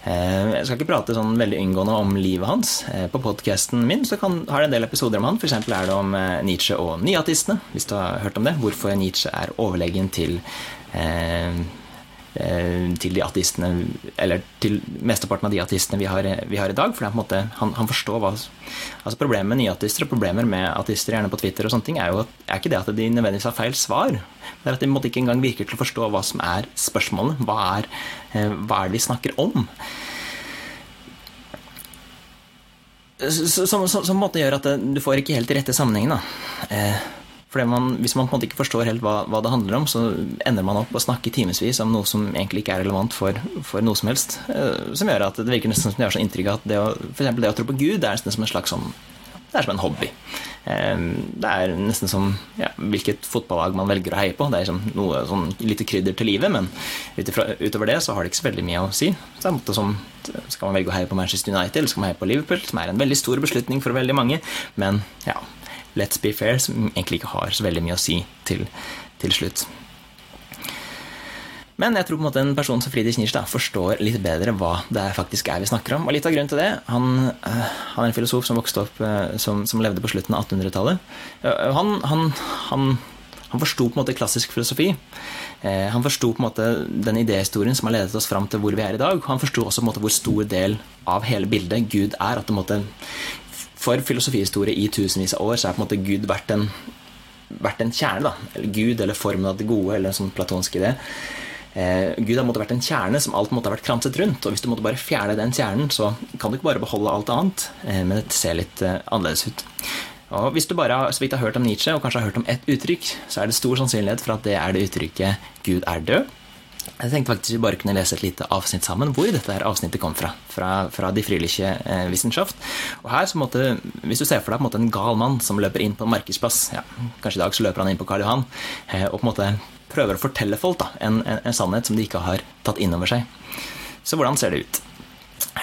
Eh, jeg skal ikke prate sånn veldig inngående om livet hans. Eh, på podkasten min så kan, har det en del episoder om han. F.eks. er det om eh, Nietzsche og nyatistene, hvis du har hørt om det. Hvorfor Nietzsche er overlegen til eh, til de ateistene, eller til mesteparten av de ateistene vi har, vi har i dag. For det er på en måte, han, han forstår hva altså Problemet med nyateister og problemer med ateister gjerne på Twitter og sånne ting, er jo at, er ikke det at de nødvendigvis har feil svar. Det er at de måtte ikke engang virker til å forstå hva som er spørsmålet. Hva er, eh, hva er det vi snakker om? Som, som, som måte gjør at du får ikke helt de rette sammenhengen. Eh, for man, Hvis man på en måte ikke forstår helt hva, hva, det handler om, så ender man opp å snakke timevis om noe som egentlig ikke er relevant for, for, noe som helst. Eh, som gjør at det virker nesten som det har sånn inntrykk at det å, for det å tro på Gud det er nesten som en slags sånn det er som en hobby. Det er nesten som ja, hvilket fotballag man velger å heie på. Det er som noe sånn lite krydder til livet, men utover det så har det ikke så veldig mye å si. Måte som, Skal man velge å heie på Manchester United eller skal man heie på Liverpool, som er en veldig stor beslutning for veldig mange, men ja, let's be fair, som egentlig ikke har så veldig mye å si til, til slutt. Men jeg tror på en måte en person som Friedrich Nietzsche forstår litt bedre hva det faktisk er vi snakker om. Og litt av grunnen til det Han, uh, han er en filosof som vokste opp uh, som, som, levde på slutten av 1800-tallet. Uh, han, han, han, han forsto på en måte klassisk filosofi. Han forsto på en måte den idéhistorien som har ledet oss fram til hvor vi er i dag. Han forsto også på en måte hvor stor del av hele bildet Gud er. at på en måte For filosofihistorie i tusenvis av år så er på en måte Gud vært en, vært en kjerne. da, eller Gud eller formen av det gode, eller en sånn platonsk idé. Eh, Gud har måtte vært en kjerne som alt måtte ha vært kranset rundt. Og hvis du måtte bare fjerne den kjernen, så kan du ikke bare beholde alt annet. Eh, men det ser litt eh, annerledes ut. Og Hvis du bare så vidt har hørt om Nietzsche, og kanskje har hørt om ett uttrykk, så er det stor sannsynlighet for at det er det uttrykket 'Gud er død'. Jeg tenkte faktisk vi bare kunne lese et lite avsnitt sammen hvor dette her avsnittet kom fra. Fra, fra De friliche eh, Wissenschaft. Og her, så måtte, Hvis du ser for deg på en, måte en gal mann som løper inn på en markedsplass ja, Kanskje i dag så løper han inn på Karl Johan eh, og på en måte prøver å fortelle folk da, en, en, en, sannhet som de ikke har tatt inn over seg. Så hvordan ser det ut?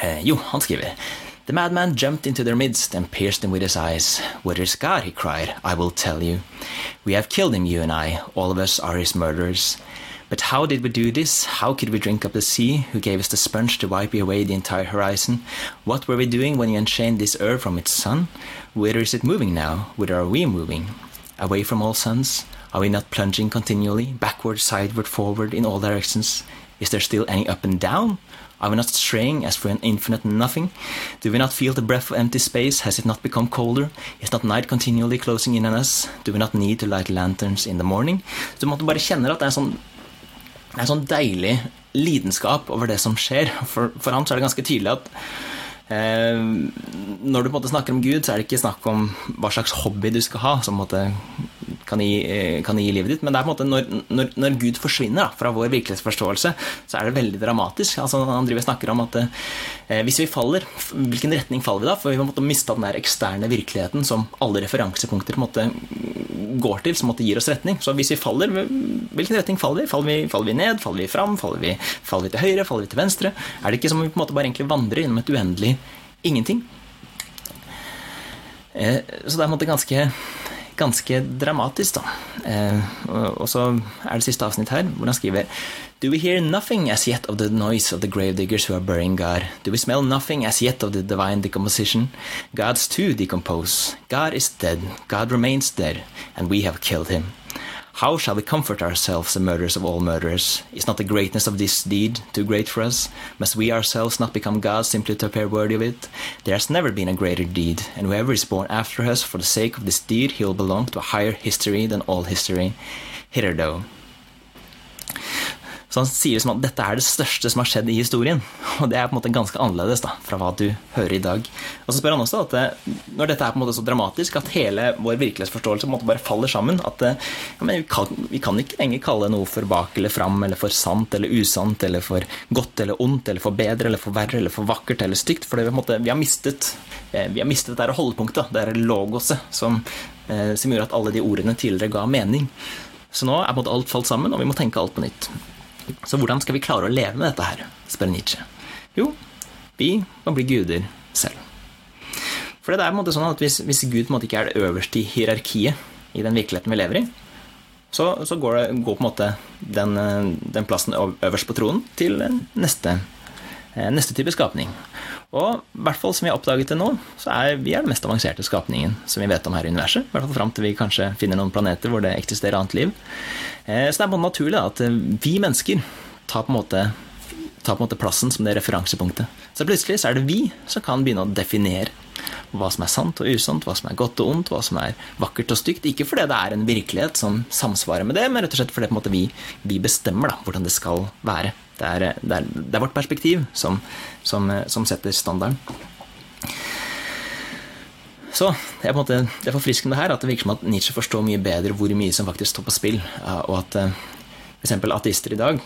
Eh, jo, han skriver The madman jumped into their midst and pierced them with his eyes. What is God? he cried. I will tell you. We have killed him, you and I. All of us are his murderers. But how did we do this? How could we drink up the sea? Who gave us the sponge to wipe away the entire horizon? What were we doing when you unchained this earth from its sun? Whither is it moving now? Whither are we moving? Away from all suns? Are we not plunging continually, backward, sideward, forward, in all directions? Is there still any up and down? Are we not straying as for an infinite nothing? Do we not feel the breath of empty space? Has it not become colder? Is not night continually closing in on us? Do we not need to light lanterns in the morning? Så måtte bare kjenne at det er sånn, en sånn deilig lidenskap over det som skjer. For, for han så er det ganske tydelig at når du på en måte snakker om Gud, så er det ikke snakk om hva slags hobby du skal ha, som kan gi, eh, kan gi livet ditt. Men det er på en måte når, når, når Gud forsvinner da, fra vår virkelighetsforståelse, så er det veldig dramatisk. Altså, han driver snakker om at eh, hvis vi faller, hvilken retning faller vi da? For vi har mista den der eksterne virkeligheten som alle referansepunkter på en måte går til, som måtte gir oss retning. Så hvis vi faller, hvilken retning faller vi? Faller vi, faller vi ned? Faller vi fram? Faller vi, faller vi, til høyre? Faller vi til venstre? Er det ikke som om vi på en måte bare egentlig vandrer gjennom et uendelig ingenting? Eh, så det er på en måte ganske ganske dramatisk, da. Eh, og så er det siste avsnitt her, hvor han skriver Do we hear nothing as yet of the noise of the gravediggers who are burying God? Do we smell nothing as yet of the divine decomposition? Gods too decompose. God is dead. God remains dead, and we have killed him. How shall we comfort ourselves, the murderers of all murderers? Is not the greatness of this deed too great for us? Must we ourselves not become gods simply to appear worthy of it? There has never been a greater deed, and whoever is born after us for the sake of this deed, he will belong to a higher history than all history. Hitherto. Så han sier liksom at dette er det største som har skjedd i historien. Og det er på en måte ganske annerledes da, fra hva du hører i dag. Og så spør han også at eh, når dette er på en måte så dramatisk at hele vår virkelighetsforståelse på en måte bare faller sammen at eh, ja, vi, kan, vi, kan, ikke lenger kalle noe for bak eller fram eller for sant eller usant eller for godt eller ondt eller for bedre eller for verre eller for vakkert eller stygt. For vi, vi, har mistet eh, vi har mistet det holdepunktet, det er logoset, som, som gjorde at alle de ordene tidligere ga mening. Så nå er på en måte alt falt sammen, og vi må tenke alt på nytt. Så hvordan skal vi klare å leve med dette her, spør Nietzsche. Jo, vi må bli guder selv. For det er på en måte sånn at hvis, hvis Gud ikke er det øverste i hierarkiet i den virkeligheten vi lever i, så, så går, det, går, på en måte den, den, plassen øverst på tronen til neste, neste type skapning. Og i hvert fall som vi har oppdaget det nå, så er vi er den mest avanserte skapningen som vi vet om her i universet. I hvert fall fram til vi kanskje finner noen planeter hvor det eksisterer annet liv. Eh, så det er bare naturlig at eh, vi mennesker tar på en måte tar på en måte plassen som det referansepunktet. Så plutselig så er det vi som kan begynne å definere hva som er sant og usant, hva som er godt og ondt, hva som er vakkert og stygt. Ikke fordi det er en virkelighet som samsvarer med det, men rett og slett fordi måte, vi, vi, bestemmer da, hvordan det skal være. Det er, det er, det er vårt perspektiv som, som, som setter standarden. Så det er på en måte, det er forfriskende her at det virker som at Nietzsche forstår mye bedre hvor mye som faktisk står på spill, og at eh, f.eks. ateister i dag,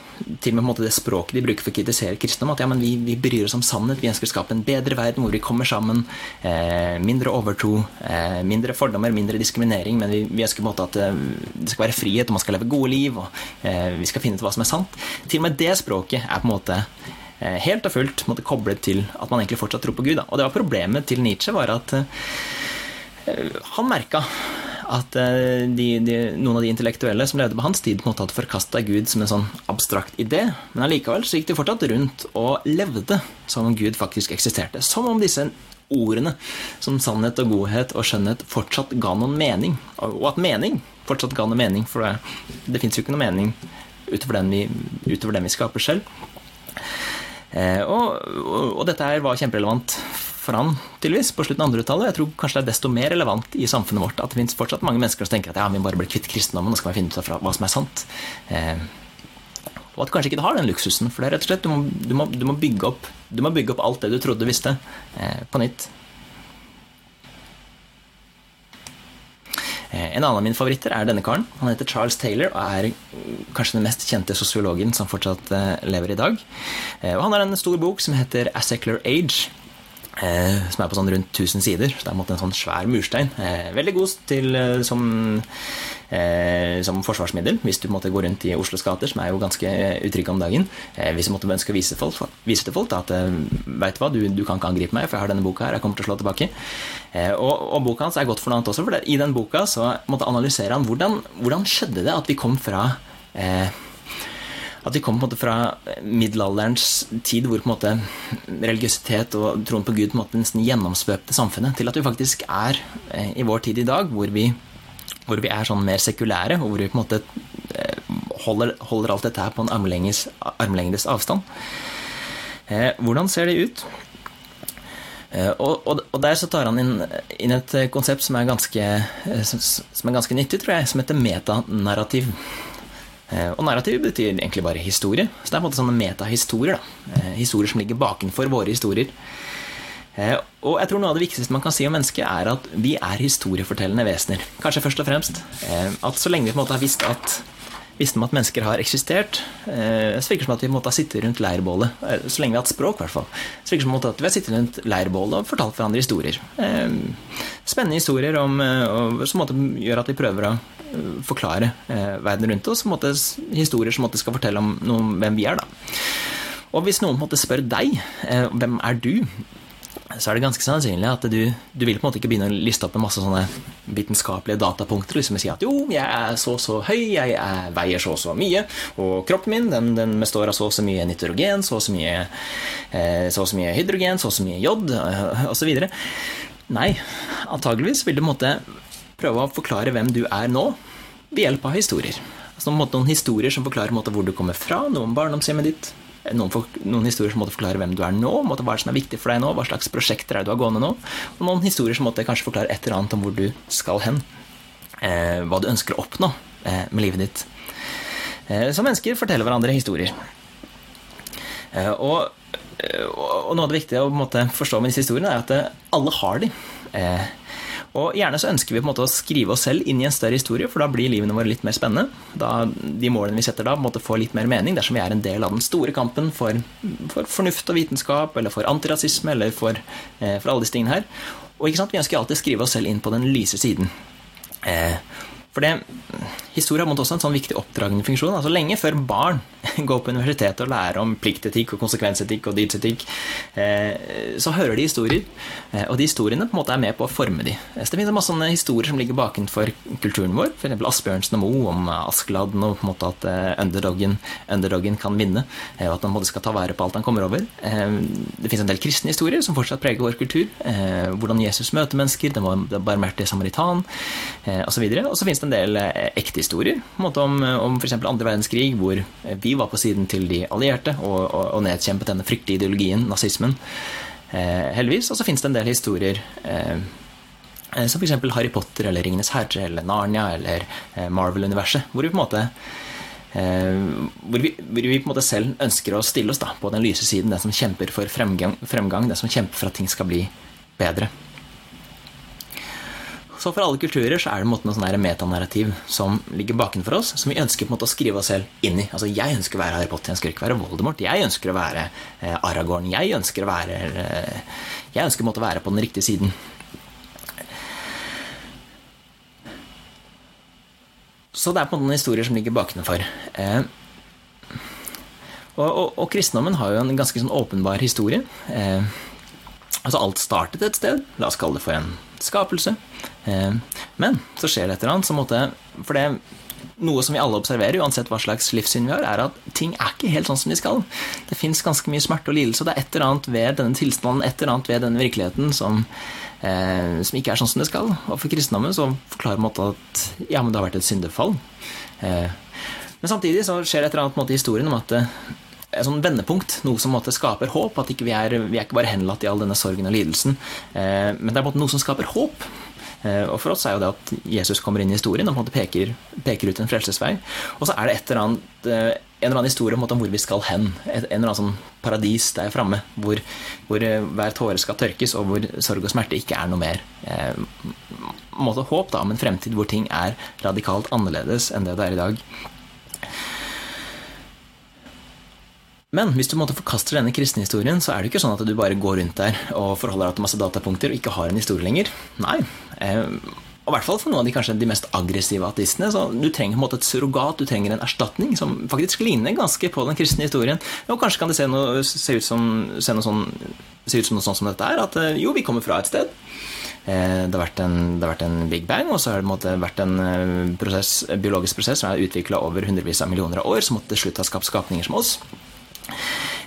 til og med det språket de bruker for å kritisere kristendom, at ja, men vi, vi, bryr oss om sannhet, vi ønsker å skape en bedre verden hvor vi kommer sammen, eh, mindre overtro, eh, mindre fordommer, mindre diskriminering, men vi, vi ønsker på en måte at eh, det skal være frihet, og man skal leve gode liv, og eh, vi skal finne ut hva som er sant. Til og med det språket er på en måte eh, helt og fullt måtte koblet til at man egentlig fortsatt tror på Gud. Da. Og det var problemet til Nietzsche, var at han merka at eh, de, de, noen av de intellektuelle som levde på hans tid, på en måte hadde forkasta Gud som en sånn abstrakt idé, men allikevel så gikk de fortsatt rundt og levde som om Gud faktisk eksisterte. Som om disse ordene som sannhet og godhet og skjønnhet fortsatt ga noen mening. Og at mening fortsatt ga noen mening, for det, det fins jo ikke noe mening utover den vi, utover den vi skaper selv. Eh, og, og, og, dette her var kjemperelevant for han tydeligvis på slutten av 200-tallet. Jeg tror kanskje det er desto mer relevant i samfunnet vårt at det finnes fortsatt mange mennesker som tenker at ja, vi bare blir kvitt kristendommen, nå skal vi finne ut av hva som er sant. Eh, og at kanskje ikke du har den luksusen. For det er rett og slett, du må, du må, du må, bygge, opp, du må bygge, opp, alt det du trodde du visste, eh, på nytt. Eh, en annen av mine favoritter er denne karen. Han heter Charles Taylor og er kanskje den mest kjente sosiologen som fortsatt eh, lever i dag. Eh, og han har en stor bok som heter A Secular Age. Eh, som er på sånn rundt 1000 sider. Så det er en sånn svær murstein. Eh, veldig god til, eh, som, som, forsvarsmiddel hvis du måtte gå rundt i Oslos gater, som er jo ganske utrygge om dagen. Hvis du måtte ønske å vise, folk, vise til folk da, at veit du hva, du, du, kan ikke angripe meg, for jeg har denne boka her, jeg kommer til å slå tilbake. Og, og, boka hans er godt for også, for i den boka så måtte analysere hvordan, hvordan skjedde det at vi kom fra eh, at vi kommer på en måte fra middelalderens tid hvor på en måte religiøsitet og troen på Gud på en måte nesten gjennomspøkte samfunnet, til at vi faktisk er eh, i vår tid i dag, hvor vi, hvor vi er sånn mer sekulære, og hvor vi på en måte eh, holder, holder alt dette her på en armlengdes, armlengdes avstand. Eh, hvordan ser det ut? Og, og, og, der så tar han inn, inn, et konsept som er ganske, som, som er ganske nyttig, tror jeg, som heter metanarrativ. Eh, og narrativ betyr egentlig bare historie. Så det er på en måte sånne metahistorier. Eh, historier som ligger bakenfor våre historier. Eh, og jeg tror noe av det viktigste man kan si om mennesket, er at vi er historiefortellende vesener. Kanskje først og fremst. At så lenge vi på en måte har visst at visste om at mennesker har eksistert. Så virker det som at vi måtte ha sittet rundt leirbålet. Så lenge vi har hatt språk, i hvert fall. Så virker det som at vi har sittet rundt leirbålet og fortalt hverandre historier. Spennende historier om, som gjør at vi prøver å forklare eh, verden rundt oss. Måte, historier som måte, skal fortelle om noe, hvem vi er. Da. Og hvis noen måte, spør deg eh, hvem er du, så er det ganske sannsynlig at du, du, vil på en måte ikke begynne å liste opp en masse sånne vitenskapelige datapunkter. liksom Si at jo, jeg er så og så høy, jeg er, veier så og så mye, og kroppen min den, den består av så og så mye nitrogen, så og så mye, eh, så og så mye hydrogen, så så mye jod, eh, osv. Nei, antageligvis vil du på en måte prøve å forklare hvem du er nå, ved hjelp av historier. Altså, noen historier som forklarer måte, hvor du kommer fra, noe om barndomshjemmet ditt. Noen, for, noen, historier som måtte forklare hvem du er nå, måtte, hva som er viktig for deg nå, hva slags prosjekter er du har gående nå. Og noen historier som måtte kanskje forklare et eller annet om hvor du skal hen. Eh, hva du ønsker å oppnå eh, med livet ditt. Eh, så mennesker forteller hverandre historier. Eh, og, eh, og, noe av det viktige å måte, forstå med disse historiene, er at eh, alle har de. Og gjerne så ønsker vi på en måte å skrive oss selv inn i en større historie, for da blir livene våre litt mer spennende. Da de målene vi setter da, på en måte får litt mer mening dersom vi er en del av den store kampen for, for fornuft og vitenskap, eller for antirasisme, eller for, eh, for alle disse tingene her. Og vi ønsker alltid å skrive oss selv inn på den lyse siden. Eh, for det, historie har måttet også en sånn viktig oppdragende funksjon. altså Lenge før barn går på universitetet og lærer om pliktetikk og konsekvensetikk og dydsetikk, eh, så hører de historier. Eh, og de historiene på en måte er med på å forme de. Så det finnes masse sånne historier som ligger bakenfor kulturen vår. F.eks. Asbjørnsen og Moe om Askeladden og på en måte at eh, underdoggen, underdoggen kan vinne. Og at han skal ta vare på alt han kommer over. Det finnes en del kristne historier som fortsatt preger vår kultur. Hvordan Jesus møter mennesker, det barmhjertige samaritan osv. Og så finnes det en del eh, ekte historier om, eh, om f.eks. andre verdenskrig, hvor eh, vi var på siden til de allierte og, og, og nedkjempet denne fryktelige ideologien, nazismen. Eh, heldigvis. Og så finnes det en del historier eh, som f.eks. Harry Potter eller Ringenes herre eller Narnia eller eh, Marvel-universet, hvor vi på en måte hvor vi, hvor vi, på en måte selv ønsker å stille oss da, på den lyse siden, den som kjemper for fremgang, fremgang, den som kjemper for at ting skal bli bedre. Så for alle kulturer så er det en sånn metanarrativ som ligger bakenfor oss, som vi ønsker på en måte å skrive oss selv inn i. Altså, Jeg ønsker å være Harry Potter, jeg ønsker ikke å være Voldemort. Jeg ønsker å være eh, Aragorn. Jeg ønsker å være eh, Jeg ønsker på en måte å være på den riktige siden. Så det er på en måte noen historier som ligger bakenfor. Eh, og, og, og, kristendommen har jo en ganske sånn åpenbar historie. Eh, altså Alt startet et sted. La oss kalle det for en skapelse. Eh, men så skjer det et eller annet som måtte For det noe som vi alle observerer, uansett hva slags livssyn vi har, er at ting er ikke helt sånn som de skal. Det fins ganske mye smerte og lidelse, og det er et eller annet ved denne tilstanden, et eller annet ved denne virkeligheten som, eh, som ikke er sånn som det skal. Og for kristendommen så forklarer man at ja, men det har vært et syndefall. Eh, men samtidig så skjer det et eller annet måte i historien om at det et sånn vendepunkt, noe som måte, skaper håp. At ikke vi, er, vi er ikke bare henlatt i all denne sorgen og lidelsen, eh, men det er noe som skaper håp. Eh, og For oss er jo det at Jesus kommer inn i historien og på en måte peker, peker ut en frelsesvei. Og så er det et eller annet, eh, en eller annen historie om hvor vi skal hen. En eller annen sånn paradis der framme hvor, hvor, hver tåre skal tørkes, og hvor sorg og smerte ikke er noe mer. Eh, måte håp da, om en fremtid hvor ting er radikalt annerledes enn det det er i dag. Men hvis du måtte forkaster denne kristne historien, så er det ikke sånn at du bare går rundt der og forholder deg til masse datapunkter og ikke har en historie lenger. Nei. Eh, og i hvert fall for noen av de kanskje de mest aggressive ateistene. Så du trenger på en måte et surrogat, du trenger en erstatning som faktisk ligner ganske på den kristne historien. Og kanskje kan det se, noe, se, ut, som, se, noe sånn, se ut, som, noe sånt som dette er, at eh, jo, vi kommer fra et sted. Eh, det har, en, det har vært en big bang, og så har det vært en prosess, biologisk prosess som er utvikla over hundrevis av millioner av år, som til slutt ha skapt skapninger som oss.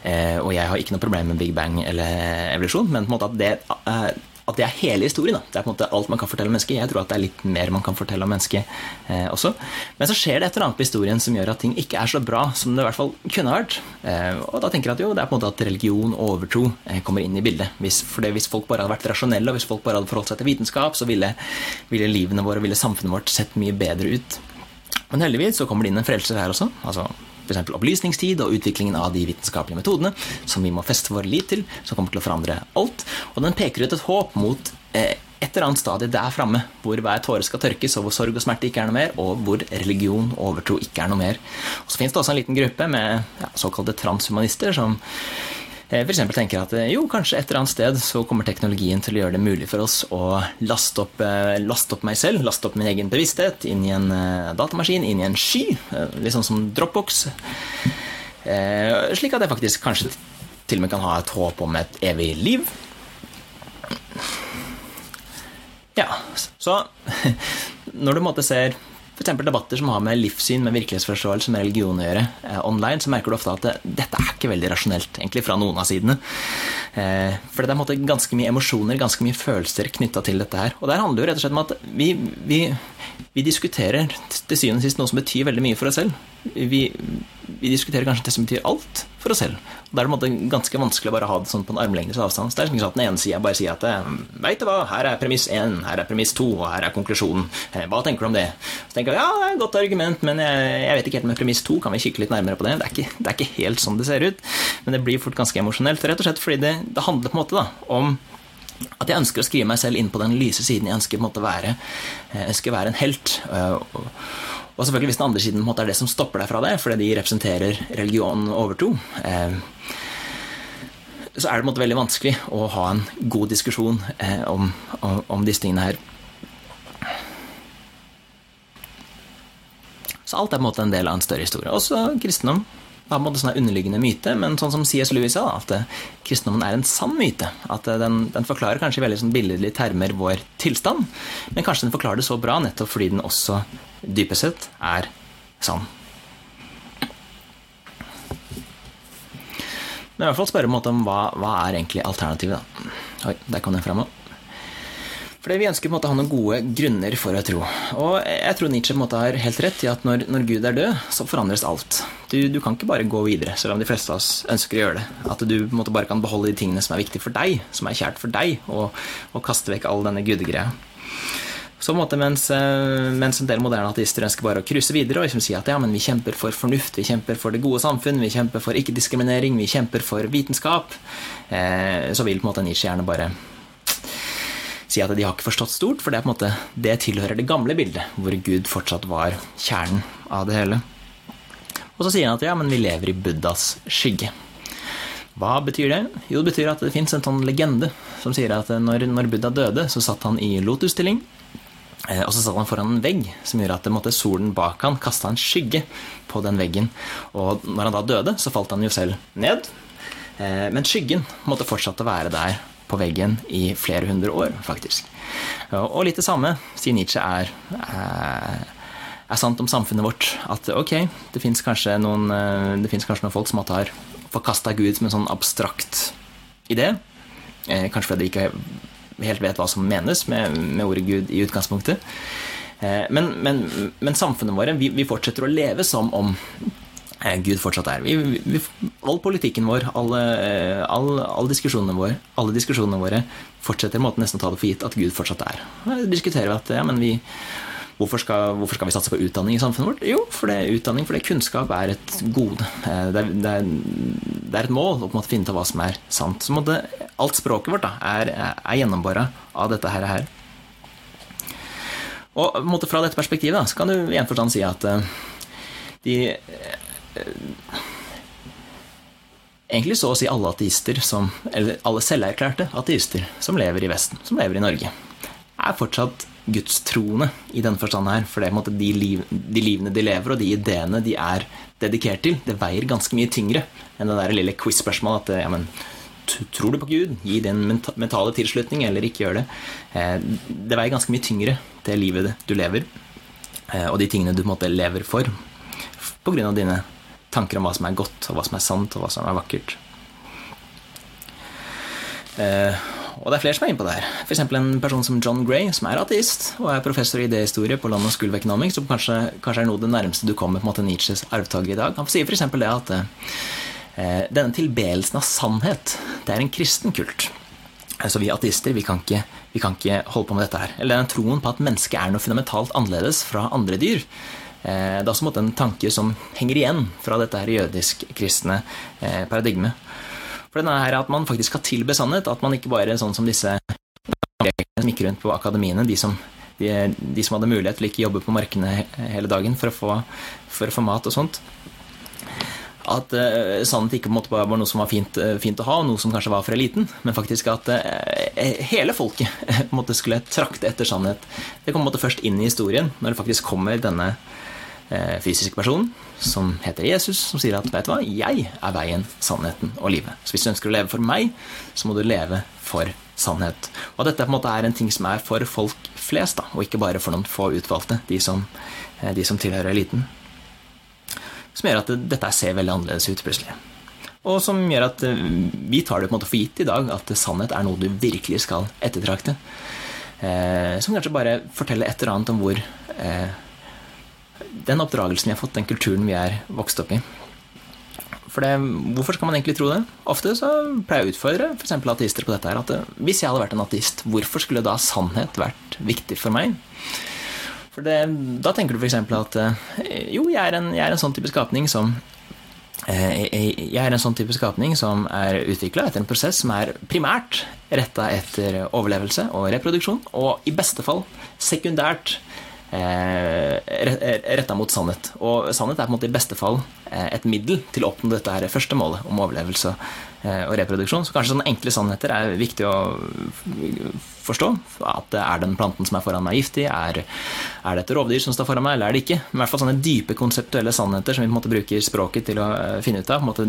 Eh, og jeg har ikke noe problem med Big Bang eller evolusjon, men på en måte at det, eh, at det er hele historien. Da. Det er på en måte alt man kan fortelle om mennesket. Jeg tror at det er litt mer man kan fortelle om mennesket eh, også. Men så skjer det et eller annet på historien som gjør at ting ikke er så bra som det i hvert fall kunne vært. Eh, og da tenker jeg at jo, det er på en måte at religion og overtro eh, kommer inn i bildet. Hvis, for det, hvis folk bare hadde vært rasjonelle, og hvis folk bare hadde forholdt seg til vitenskap, så ville, ville livene våre, ville samfunnet vårt sett mye bedre ut. Men heldigvis så kommer det inn en frelser her også. altså f.eks. opplysningstid og utviklingen av de vitenskapelige metodene som vi må feste vår lit til, som kommer til å forandre alt. Og den peker ut et håp mot eh, et eller annet stadie der framme, hvor hver tåre skal tørkes, og hvor sorg og smerte ikke er noe mer, og hvor religion og overtro ikke er noe mer. Og Så finnes det også en liten gruppe med ja, såkalte transhumanister som f.eks. tenker at eh, jo, kanskje et eller annet sted så kommer teknologien til å gjøre det mulig for oss å laste opp, eh, laste opp meg selv, laste opp min egen bevissthet inn i en datamaskin, inn i en sky, litt sånn som Dropbox. Slik at jeg faktisk kanskje til og med kan ha et håp om et evig liv. Ja, så når du måtte ser f.eks. debatter som har med livssyn, med virkelighetsforståelse, med religion å gjøre eh, online, så merker du ofte at det, dette er ikke veldig rasjonelt, egentlig, fra noen av sidene. Eh, for det er ganske mye emosjoner, ganske mye følelser knytta til dette her. Og der handler jo rett og slett om at vi, vi, vi diskuterer til syvende og sist noe som betyr veldig mye for oss selv. Vi, vi diskuterer kanskje det som betyr alt for oss selv. Og Da er det ganske vanskelig å bare ha det sånn på en armlengdes avstand. Så det er ikke sånn at den ene sida bare sier at eh, veit du hva, her er premiss én, her er premiss to, og her er konklusjonen. Eh, hva tenker du om det? Så tenker jeg ja, det er et godt argument, men jeg, jeg vet ikke helt med premiss to. Kan vi kikke litt nærmere på det? Det er, ikke, det er ikke helt sånn det ser ut. Men det blir fort ganske emosjonelt, rett og slett fordi det, det handler på en måte da, om at jeg ønsker å skrive meg selv inn på den lyse siden. Jeg ønsker på en måte være, eh, jeg ønsker være en helt. Og selvfølgelig hvis den andre siden måte, er det som stopper deg fra det, fordi de representerer religion overtro, eh, så er det på måte veldig vanskelig å ha en god diskusjon eh, om, om, om, disse tingene her. Så alt er på en måte en del av en større historie. Også kristendom har en sånn underliggende myte, men sånn som C.S. Lewis sa, at eh, kristendommen er en sann myte. At eh, den, den forklarer kanskje i veldig sånn billedlige termer vår tilstand, men kanskje den forklarer det så bra nettopp fordi den også dypest sett er sann. Men i hvert fall spørre om hva, hva er egentlig alternativet. da. Oi, der kom den fram òg. Fordi vi ønsker på en måte å ha noen gode grunner for å tro. Og jeg tror Nietzsche på en måte har helt rett i at når, når Gud er død, så forandres alt. Du, du, kan ikke bare gå videre, selv om de fleste av oss ønsker å gjøre det. At du på en måte bare kan beholde de tingene som er viktige for deg, som er kjært for deg, og, og kaste vekk all denne gudegreia. Så på en måte mens, eh, mens, en del moderne ateister ønsker bare å krysse videre og liksom si at ja, men vi kjemper for fornuft, vi kjemper for det gode samfunn, vi kjemper for ikke-diskriminering, vi kjemper for vitenskap, eh, så vil på en måte Nietzsche gjerne bare si at de har ikke forstått stort, for det, er på en måte, det tilhører det gamle bildet, hvor Gud fortsatt var kjernen av det hele. Og så sier han at ja, men vi lever i Buddhas skygge. Hva betyr det? Jo, det betyr at det fins en sånn legende som sier at når, når Buddha døde, så satt han i lotusstilling. Eh, og så satt han foran en vegg som gjorde at måtte, solen bak han kasta en skygge på den veggen. Og når han da døde, så falt han jo selv ned. Eh, men skyggen måtte fortsatt være der på veggen i flere hundre år, faktisk. Og litt det samme, sier Nietzsche, er, er, sant om samfunnet vårt. At ok, det fins kanskje, eh, kanskje, noen folk som har forkasta Gud som en sånn abstrakt idé. Kanskje fordi de ikke helt vet hva som menes med, med ordet Gud i utgangspunktet. Eh, men, men, men samfunnet våre, vi, vi, fortsetter å leve som om eh, Gud fortsatt er. Vi, vi, all politikken vår, alle, eh, all, all diskusjonene våre, alle diskusjonene våre fortsetter måten nesten å ta det for gitt at Gud fortsatt er. Da diskuterer vi at ja, men vi Hvorfor skal, hvorfor skal, vi satse på utdanning i samfunnet vårt? Jo, for det, utdanning, fordi kunnskap er et gode. Det er, det er, det er et mål å finne ut av hva som er sant. Så måtte, alt språket vårt da, er, er gjennombora av dette her. her. Og måtte, fra dette perspektivet da, så kan du i en forstand si at uh, de uh, Egentlig så å si alle ateister som, eller alle selverklærte ateister som lever i Vesten, som lever i Norge, er fortsatt gudstroende i denne forstand her. For det er de, liv, de, livene de lever, og de ideene de er dedikert til, det veier ganske mye tyngre enn det der lille quiz-spørsmålet at ja, men, Tror du på Gud? Gi din mentale tilslutning, eller ikke gjør det. Eh, det veier ganske mye tyngre, det livet du lever, eh, og de tingene du på en måte lever for, av dine tanker om hva som er godt, og hva som er sant, og hva som er vakkert. Eh, og det er flere som er inne på det her. F.eks. en person som John Gray, som er ateist og er professor i idéhistorie på London School of Economics, som kanskje, kanskje, er noe det nærmeste du kommer på en måte Nietzsches arvtaker i dag. Han sier f.eks. det at eh, denne tilbedelsen av sannhet, det er en kristen kult. Altså Vi ateister vi kan, ikke, vi kan ikke holde på med dette her. Eller den troen på at mennesket er noe fundamentalt annerledes fra andre dyr. Eh, det er også en tanke som henger igjen fra dette her jødisk-kristne eh, paradigmet. For den er at man faktisk skal tilbe sannhet. At man ikke bare sånn som disse som gikk rundt på akademiene, de som, de, de som, hadde mulighet til ikke jobbe på markene hele dagen for å få, for å få mat og sånt. At uh, sannhet ikke måte, var noe som var fint, uh, fint, å ha, og noe som kanskje var for eliten, men faktisk at uh, hele folket måte, skulle trakte etter sannhet. Det kom måte, først inn i historien når det faktisk kommer denne uh, fysiske person som heter Jesus, som sier at vet du hva, jeg er veien, sannheten og livet. Så hvis du ønsker å leve for meg, så må du leve for sannhet. Og dette på en måte er en ting som er for folk flest, da, og ikke bare for noen få utvalgte, de som, eh, de som tilhører eliten. Som gjør at dette ser veldig annerledes ut plutselig. Og som gjør at eh, vi tar det på en måte for gitt i dag at sannhet er noe du virkelig skal ettertrakte. som kanskje bare forteller et eller annet om hvor den oppdragelsen vi har fått, den kulturen vi er vokst opp i. For det, Hvorfor skal man egentlig tro det? Ofte så pleier jeg å utfordre f.eks. ateister på dette her. At eh, hvis jeg hadde vært en ateist, hvorfor skulle da sannhet vært viktig for meg? For det, Da tenker du f.eks. at eh, jo, jeg er, en, jeg er en sånn type skapning som eh, jeg er en sånn type skapning som er utvikla etter en prosess som er primært retta etter overlevelse og reproduksjon, og i beste fall sekundært retta mot sannhet. Og sannhet er på en måte i beste fall eh, et middel til å oppnå dette her første målet om overlevelse eh, og reproduksjon. Så kanskje sånne enkle sannheter er viktig å forstå. At er den planten som er foran meg, giftig? Er, er det et rovdyr som står foran meg, eller er det ikke? I hvert fall sånne dype konseptuelle sannheter som vi på en måte bruker språket til å finne ut av. Måte,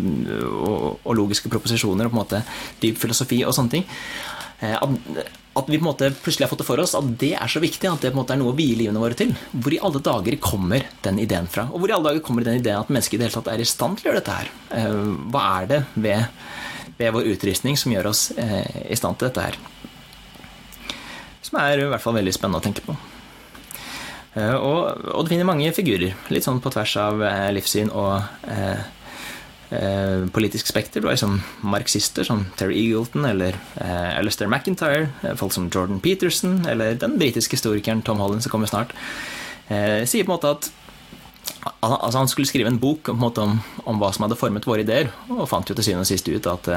og, og, logiske proposisjoner og på en måte dyp filosofi og sånne ting. At, at vi på en måte plutselig har fått det for oss at det er så viktig at det på en måte er noe å vie livene våre til. Hvor i alle dager kommer den ideen fra? Og hvor i alle dager kommer den ideen at mennesket i det hele tatt er i stand til å gjøre dette her? Eh, hva er det ved, ved vår utrustning som gjør oss eh, i stand til dette her? Som er i hvert fall veldig spennende å tenke på. Eh, og, og du finner mange figurer, litt sånn på tvers av livssyn og eh, politisk spekter. Du har liksom marxister som Terry Eagleton eller eh, Alistair McIntyre, eh, folk som Jordan Peterson eller den britiske historikeren Tom Holland som kommer snart, eh, sier på en måte at altså Han skulle skrive en bok en måte, om, om, hva som hadde formet våre ideer, og fant jo til syvende og sist ut at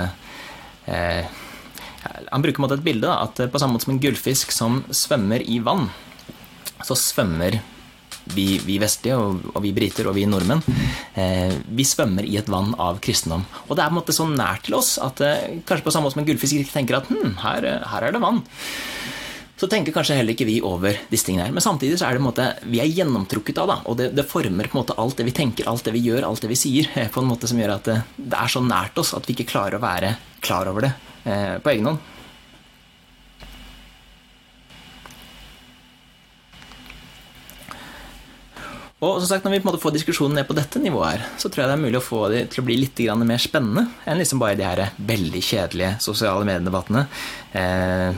eh, Han bruker måte et bilde da, at på samme måte som en gullfisk som svømmer i vann, så svømmer vi, vi vestlige, og, og, vi briter og vi nordmenn, eh, vi svømmer i et vann av kristendom. Og det er på en måte så nært til oss at eh, kanskje på samme måte som en gullfisk tenker at hm, her, her, er det vann. Så tenker kanskje heller ikke vi over disse tingene her. Men samtidig så er det en måte, vi er gjennomtrukket av, da, og det, det, former på en måte alt det vi tenker, alt det vi gjør, alt det vi sier, eh, på en måte som gjør at det, det er så nært oss at vi ikke klarer å være klar over det eh, på egen hånd. Og som sagt, Når vi på en måte får diskusjonen ned på dette nivået, her, så tror jeg det er mulig å få det til å bli litt mer spennende enn liksom bare de her veldig kjedelige sosiale mediedebattene. Eh,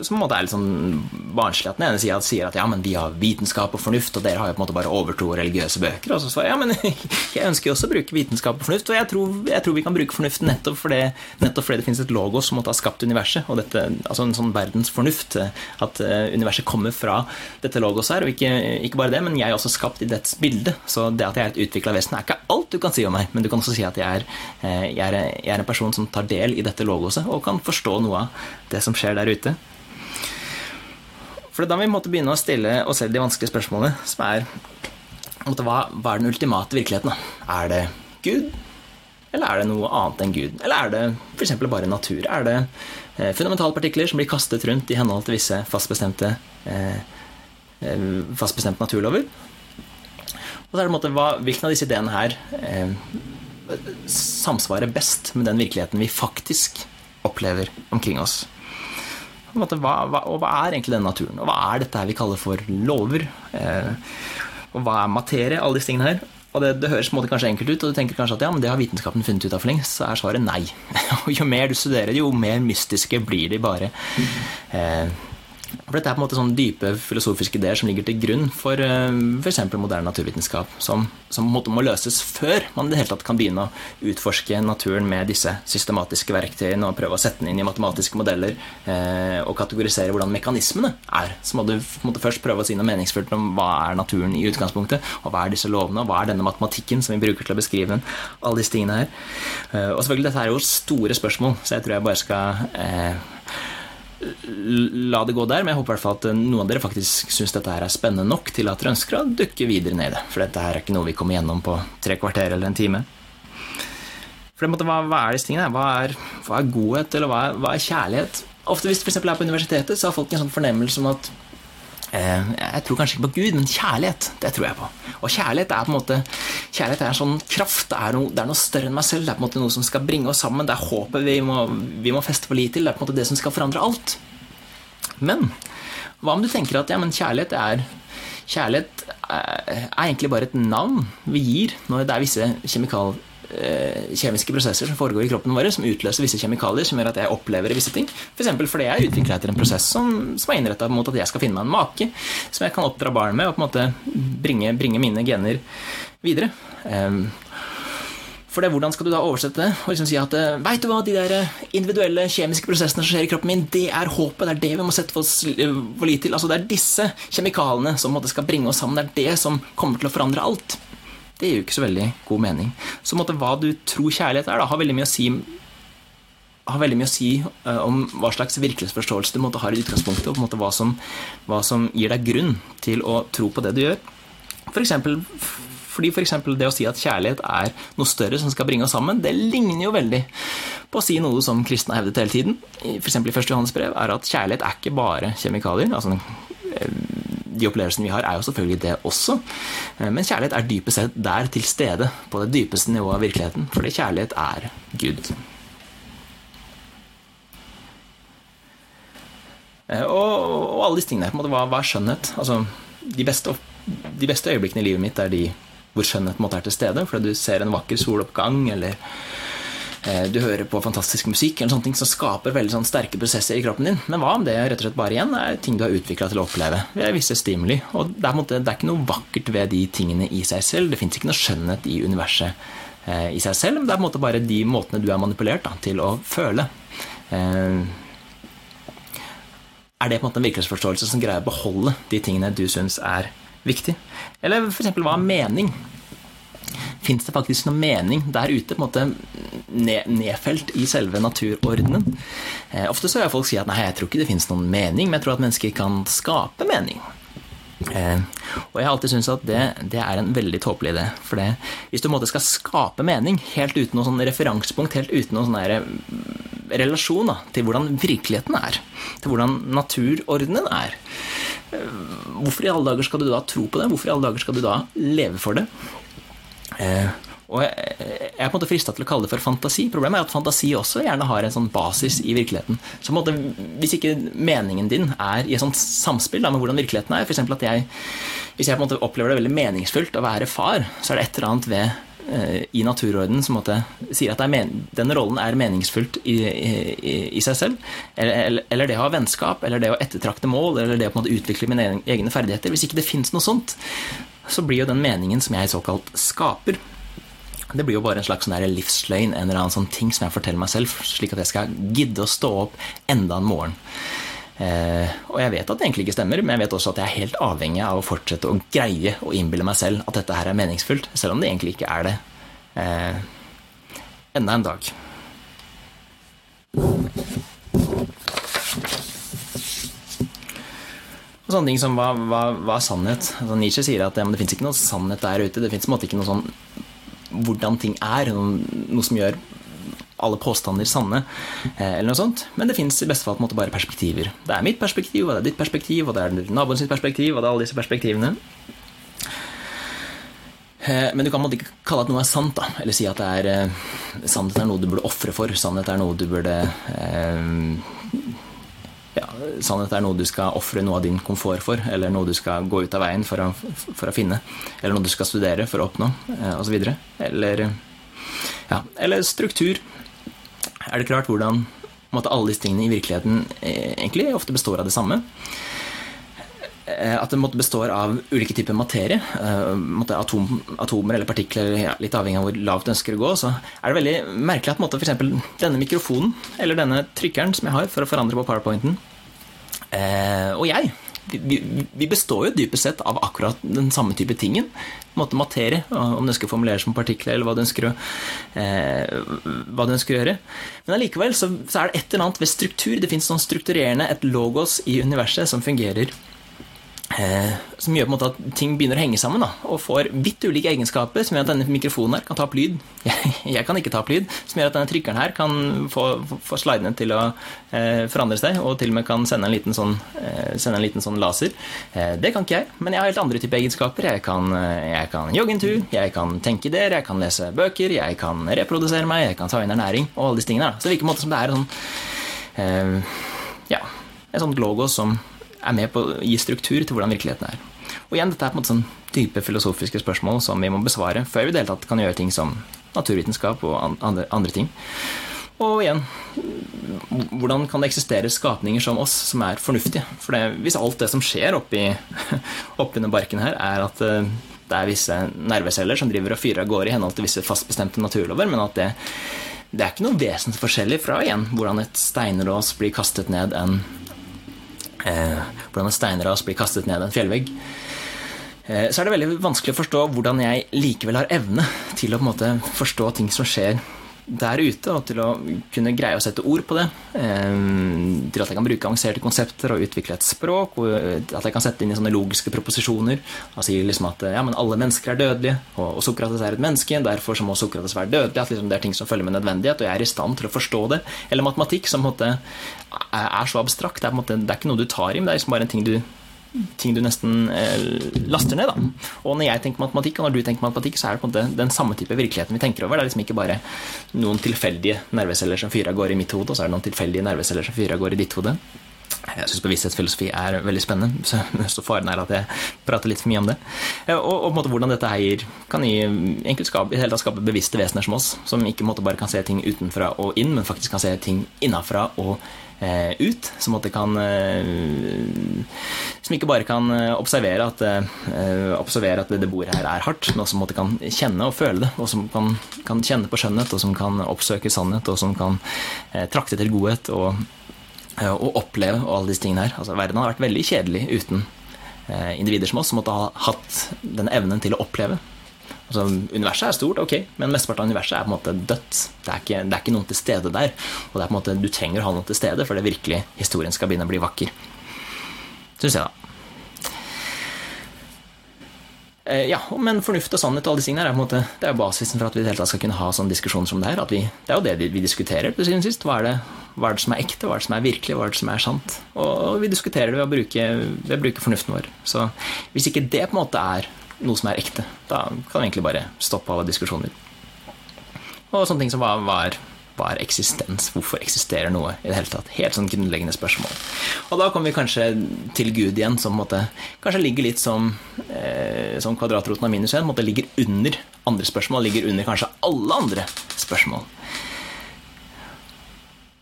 som på en måte er litt sånn barnslig. At den ene sida sier at ja, men vi har vitenskap og fornuft, og dere har jo på en måte bare overtro og religiøse bøker. Og så svarer jeg ja, men jeg ønsker jo også å bruke vitenskap og fornuft, og jeg tror, jeg tror vi kan bruke fornuften nettopp fordi, nettopp fordi det finnes et logos som måtte ha skapt universet, og dette, altså en sånn verdens fornuft. At uh, universet kommer fra dette logos her, og ikke, ikke, bare det, men jeg er også skapt i dets bilde. Så det at jeg er et utvikla vesen, er ikke alt du kan si om meg, men du kan også si at jeg er, uh, jeg er, jeg er en person som tar del i dette logoset, og kan forstå noe av det som skjer der ute. For da må vi måtte begynne å stille oss selv de vanskelige spørsmålene, som er hva, hva, er den ultimate virkeligheten? Er det Gud? Eller er det noe annet enn Gud? Eller er det f.eks. bare natur? Er det eh, fundamentalpartikler som blir kastet rundt i henhold til visse fastbestemte, eh, eh fastbestemte naturlover? Og så er det en måte, hva, Hvilken av disse ideene her eh, samsvarer best med den virkeligheten vi faktisk opplever omkring oss? Måte, hva, hva, og hva er egentlig denne naturen? Og hva er dette her vi kaller for lover? Eh, og hva er materie? Alle disse tingene her. Og det, det høres måte, kanskje enkelt ut, og du tenker kanskje at ja, men det har vitenskapen funnet ut av for lengst. Så er svaret nei. og jo mer du studerer, jo mer mystiske blir de bare. Eh, for dette er på en måte sånne dype filosofiske ideer som ligger til grunn for uh, f.eks. moderne naturvitenskap, som, som må løses før man i det hele tatt kan begynne å utforske naturen med disse systematiske verktøyene og prøve å sette den inn i matematiske modeller eh, og kategorisere hvordan mekanismene er. Så må du måtte først prøve å si noe meningsfullt om hva er naturen i utgangspunktet, og hva er disse lovene, og hva er denne matematikken som vi bruker til å beskrive den, alle disse tingene her. Eh, og selvfølgelig, dette er jo store spørsmål, så jeg tror jeg bare skal la det gå der, men jeg håper i hvert fall at noen av dere faktisk syns dette her er spennende nok til at dere ønsker å dukke videre ned i det. For dette her er ikke noe vi kommer gjennom på tre kvarter eller en time. For det måtte, hva, hva er disse tingene? Hva er, hva er godhet, eller hva er, hva er kjærlighet? Ofte hvis du f.eks. er på universitetet, så har folk en sånn fornemmelse om at Eh, jeg tror kanskje ikke på Gud, men kjærlighet, det tror jeg på. Og kjærlighet er på en måte Kjærlighet er en sånn kraft. Det er, noe, det er noe større enn meg selv. Det er på en måte noe som skal bringe oss sammen. Det er håpet vi må, vi må feste for lit til. Det er på en måte det som skal forandre alt. Men hva om du tenker at ja, men kjærlighet er Kjærlighet er egentlig bare et navn vi gir når det er visse kjemikalier Eh, kjemiske prosesser som foregår i kroppen vår, som utløser visse kjemikalier som gjør at jeg opplever visse ting. F.eks. For fordi jeg er utvikla etter en prosess som, som er innretta mot at jeg skal finne meg en make som jeg kan oppdra barn med, og på en måte bringe, bringe mine gener videre. Um, for det, Hvordan skal du da oversette det og liksom si at veit vet du hva, de der individuelle kjemiske prosessene som skjer i kroppen min, det er håpet, det er det vi må sette for lit til. Altså Det er disse kjemikalene som skal bringe oss sammen, det er det som kommer til å forandre alt det gir jo ikke så veldig god mening. Så måtte, hva du tror kjærlighet er, da, har veldig mye å si har veldig mye å si uh, om hva slags virkelighetsforståelse du måtte ha i utgangspunktet, og på en måte hva som, hva som gir deg grunn til å tro på det du gjør. For eksempel, fordi f.eks. For det å si at kjærlighet er noe større som skal bringe oss sammen, det ligner jo veldig på å si noe som kristne har hevdet hele tiden, f.eks. i 1. Johannes brev, er at kjærlighet er ikke bare kjemikalier. altså de opplevelsene vi har, er jo selvfølgelig det også. Eh, men kjærlighet er dypest sett der til stede, på det dypeste nivået av virkeligheten. Fordi kjærlighet er Gud. Eh, og, og alle disse tingene Måte, hva, hva er skjønnhet? Altså, de beste, de beste øyeblikkene i livet mitt er de hvor skjønnhet er til stede. Fordi du ser en vakker soloppgang, eller du hører på fantastisk musikk eller sånne ting som skaper veldig sånn sterke prosesser i kroppen din. Men hva om det rett og slett bare igjen er ting du har utvikla til å oppleve ved visse stimuli? Og det er, måte, det er, ikke noe vakkert ved de tingene i seg selv. Det fins ikke noe skjønnhet i universet eh, i seg selv, men det er på en måte bare de måtene du er manipulert da, til å føle. Eh, er det på en måte en virkelighetsforståelse som greier å beholde de tingene du syns er viktig? Eller f.eks. hva er mening? Fins det faktisk noe mening der ute, på en måte nedfelt i selve naturordenen? Eh, ofte så hører folk si at nei, jeg tror ikke det fins noen mening, men jeg tror at mennesker kan skape mening. Eh, og jeg har alltid syntes at det, det, er en veldig tåpelig idé. For det, hvis du på en måte skal skape mening helt uten noe sånn referansepunkt, helt uten noen sånn mm, relasjon da, til hvordan virkeligheten er, til hvordan naturordenen er, eh, hvorfor i alle dager skal du da tro på det? Hvorfor i alle dager skal du da leve for det? Eh, og jeg, jeg er på en måte frista til å kalle det for fantasi. Problemet er at fantasi også gjerne har en sånn basis i virkeligheten. Så på en måte, hvis ikke meningen din er i et sånt samspill da, med hvordan virkeligheten er, f.eks. at jeg hvis jeg på en måte opplever det veldig meningsfullt å være far, så er det et eller annet ved eh, i naturorden som måtte, sier at denne rollen er meningsfullt i, i, i seg selv. Eller, eller, det å ha vennskap, eller det å ettertrakte mål, eller det å på en måte utvikle mine egne ferdigheter. Hvis ikke det fins noe sånt, så blir jo den meningen som jeg såkalt skaper, det blir jo bare en slags sånn livsløgn, en eller annen sånn ting som jeg forteller meg selv, slik at jeg skal gidde å stå opp enda en morgen. Eh, og jeg vet at det egentlig ikke stemmer, men jeg vet også at jeg er helt avhengig av å fortsette å greie å innbille meg selv at dette her er meningsfullt, selv om det egentlig ikke er det. Eh, enda en dag. Sånne ting som hva, hva, hva er sannhet? Altså, Nietzsche sier at ja, det fins ikke noe sannhet der ute. Det fins ikke noe sånn hvordan ting er, noe som gjør alle påstander sanne, eh, eller noe sånt. Men det fins i beste fall måte bare perspektiver. Det er mitt perspektiv, og det er ditt perspektiv, og det er naboen sitt perspektiv, og det er alle disse perspektivene. Eh, men du kan ikke kalle at noe er sant, da. Eller si at det er eh, sannhet er noe du burde ofre for. Sannhet er noe du burde ja, Sannhet er noe du skal ofre noe av din komfort for, eller noe du skal gå ut av veien for å, for å finne. Eller noe du skal studere for å oppnå, osv. Eller, ja, eller struktur er det klart hvordan måtte alle disse tingene i virkeligheten eh, egentlig ofte består av det samme. Eh, at det måtte består av ulike typer materie, eh, atom, atomer eller partikler, ja, litt avhengig av hvor lavt du ønsker å gå, så er det veldig merkelig at måtte, for denne mikrofonen eller denne trykkeren som jeg har for å forandre på powerpointen, og jeg vi, vi, består jo dypest sett av akkurat den samme type tingen. Måte materie, om du ønsker å formulere som partikler, eller hva du ønsker å, eh, hva du ønsker å gjøre. Men allikevel så, så, er det et eller annet ved struktur. Det fins noen strukturerende, et logos i universet som fungerer Eh, som gjør på en måte at ting begynner å henge sammen da, og får vidt ulike egenskaper, som gjør at denne mikrofonen her kan ta opp lyd. Jeg, jeg kan ikke ta opp lyd. Som gjør at denne trykkeren her kan få, få slidene til å eh, forandre seg, og til og med kan sende en liten sånn, eh, en liten sånn laser. Eh, det kan ikke jeg, men jeg har helt andre typer egenskaper. Jeg kan, eh, jeg kan jogge en tur, jeg kan tenke ideer, jeg kan lese bøker, jeg kan reprodusere meg, jeg kan ta inn ernæring og alle disse tingene. Da. Så det virker på en måte som det er sånn eh, Ja, en sånn logo som er med på å gi struktur til hvordan virkeligheten er. Og igjen, dette er på en måte sånn dype filosofiske spørsmål som vi må besvare før vi i det hele tatt kan gjøre ting som naturvitenskap og andre, andre ting. Og igjen, hvordan kan det eksistere skapninger som oss som er fornuftige? For det, hvis alt det som skjer oppi, denne barken her, er at eh, det er visse nerveceller som driver og fyrer av gårde i henhold til visse fastbestemte naturlover, men at det, det er ikke noe vesensforskjellig fra igjen hvordan et steinrås blir kastet ned en hvordan en steinras blir kastet ned en fjellvegg, eh, så er det veldig vanskelig å forstå hvordan jeg likevel har evne til å forstå ting som skjer der ute, og til å kunne greie å sette ord på det. Eh, til at jeg kan bruke avanserte konsepter og utvikle et språk. og At jeg kan sette inn i sånne logiske proposisjoner. Og si liksom at ja, men alle mennesker er dødelige, og, Sokrates er et menneske, derfor så må Sokrates være dødelig. At liksom det er ting som følger med nødvendighet, og jeg er i stand til å forstå det. Eller matematikk, som på en måte er så abstrakt. Det er, måte, det er ikke noe du tar i, men det er liksom bare en ting du, ting du nesten eh, laster ned. Da. Og når jeg tenker matematikk, og når du tenker matematikk, så er det på en måte den samme type virkeligheten vi tenker over. Det er liksom ikke bare noen tilfeldige nerveceller som fyrer av gårde i mitt hode, og så er det noen tilfeldige nerveceller som fyrer av gårde i ditt hode. Jeg syns bevissthetsfilosofi er veldig spennende, så, faren er at jeg prater litt for mye om det. Og, og en måte hvordan dette her kan gi, skape, i hele tatt skape bevisste vesener som oss, som ikke måte bare kan se ting utenfra og inn, men faktisk kan se ting innafra og Eh, ut. Som, kan, eh, som ikke bare kan eh, observere at, observere at det bordet her er hardt, men også kan kjenne og føle det. Og som kan, kan, kjenne på skjønnhet, og som kan oppsøke sannhet, og som kan trakte til godhet og, og oppleve og alle disse tingene her. Altså, verden har vært veldig kjedelig uten individer som oss, som måtte ha hatt den evnen til å oppleve. Altså, universet er stort, ok, men mesteparten av universet er på en måte dødt. Det er, ikke, det er ikke noen til stede der. Og det er på en måte, du trenger å ha noen til stede for det virkelig historien skal begynne å bli vakker. Syns jeg, da. Eh, ja, men fornuft og sannhet og alle disse tingene er, på en måte, det er basisen for at vi i det hele tatt skal kunne ha sånne diskusjoner som det her. Vi, det er jo det vi, vi diskuterer til siden sist. Hva er, det, hva er, det, som er ekte, hva er det som er virkelig, hva er det som er sant? Og, og vi diskuterer det ved å, bruke, ved å bruke fornuften vår. Så hvis ikke det på en måte er noe som er ekte, da kan vi egentlig bare stoppe alle diskusjoner. Og sånne ting som hva, hva er eksistens? Hvorfor eksisterer noe i det hele tatt? Helt sånn grunnleggende spørsmål. Og da kommer vi kanskje til Gud igjen, som måte, kanskje ligger litt som, eh, som kvadratroten av minus 1. Måte, ligger under andre spørsmål, ligger under kanskje alle andre spørsmål.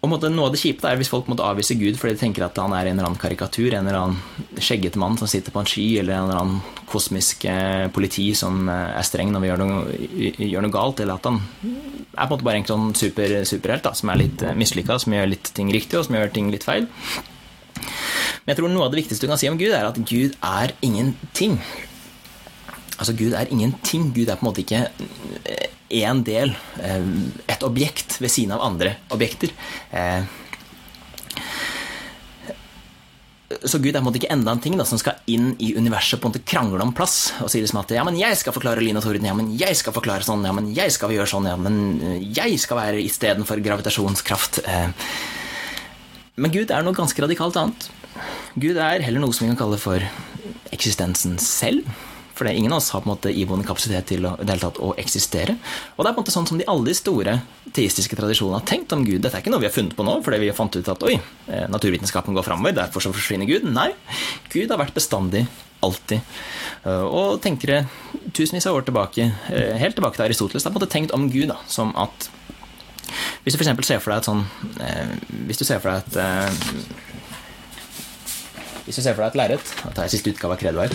Og måtte, Noe av det kjipe er hvis folk måtte avvise Gud fordi de tenker at han er en eller annen karikatur, en eller annen skjeggete mann som sitter på en sky, eller en eller annen kosmisk eh, politi som eh, er streng når vi gjør noe, gjør noe galt, eller at han er på en måte bare en sånn super, superhelt da, som er litt eh, mislykka, som gjør litt ting riktig, og som gjør ting litt feil. Men jeg tror noe av det viktigste du kan si om Gud, er at Gud er ingenting. Altså, Gud er ingenting. Gud er på en måte ikke én del, eh, et objekt ved siden av andre objekter. Eh, så Gud er på en måte ikke enda en ting da, som skal inn i universet på en måte krangle om plass og sier liksom at ja, men jeg skal forklare lyn og torden, ja, men jeg skal forklare sånn, ja, men jeg skal gjøre sånn, ja, men jeg skal være istedenfor gravitasjonskraft. Eh, men Gud er noe ganske radikalt annet. Gud er heller noe som vi kan kalle for eksistensen selv. For det ingen av oss har på en måte iboende kapasitet til å, å eksistere. Og det er på en måte sånn som de alle de store teistiske tradisjonene har tenkt om Gud. Dette er ikke noe vi har funnet på nå fordi vi har fant ut at oi, eh, naturvitenskapen går framover, derfor så forsvinner Gud. Nei, Gud har vært bestandig. Alltid. Eh, og tenkere tusenvis av år tilbake, eh, helt tilbake til Aristoteles, har på en måte tenkt om Gud da, som at Hvis du f.eks. ser for deg et sånn Hvis du ser for deg et hvis du ser for deg et lerret Da tar jeg siste utgave av Kredoer.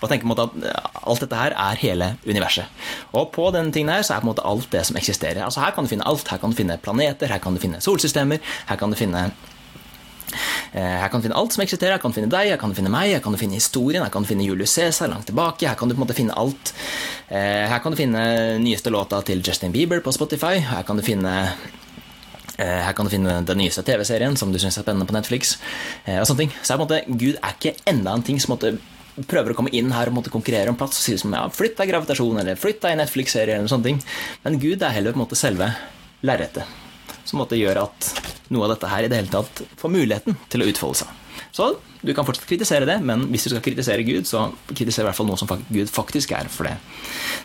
og tenker på en måte at alt dette her er hele universet. Og på denne tingen her så er på en måte alt det som eksisterer. Altså Her kan du finne alt. Her kan du finne planeter, her kan du finne solsystemer, her kan du finne eh, her kan du finne alt som eksisterer. Her kan du finne deg, her kan du finne meg, her kan du finne historien, her kan du finne Julius Cæsar langt tilbake. Her kan du på en måte finne alt. Eh, her kan du finne nyeste låta til Justin Bieber på Spotify. Her kan du finne Eh, her kan du finne den nyeste TV-serien som du syns er spennende på Netflix. Eh, og sånne ting. Så er på en måte, Gud er ikke enda en ting som måtte prøver å komme inn her og måtte konkurrere om plass og sier som ja, flytt deg gravitasjon eller flytt deg Netflix-serie eller sånne ting. Men Gud er heller på en måte selve lerretet. Som måtte gjøre at noe av dette her i det hele tatt får muligheten til å utfolde seg. Så du kan fortsatt kritisere det, men hvis du skal kritisere Gud, så kritiser i hvert fall noe som Gud faktisk er. For det,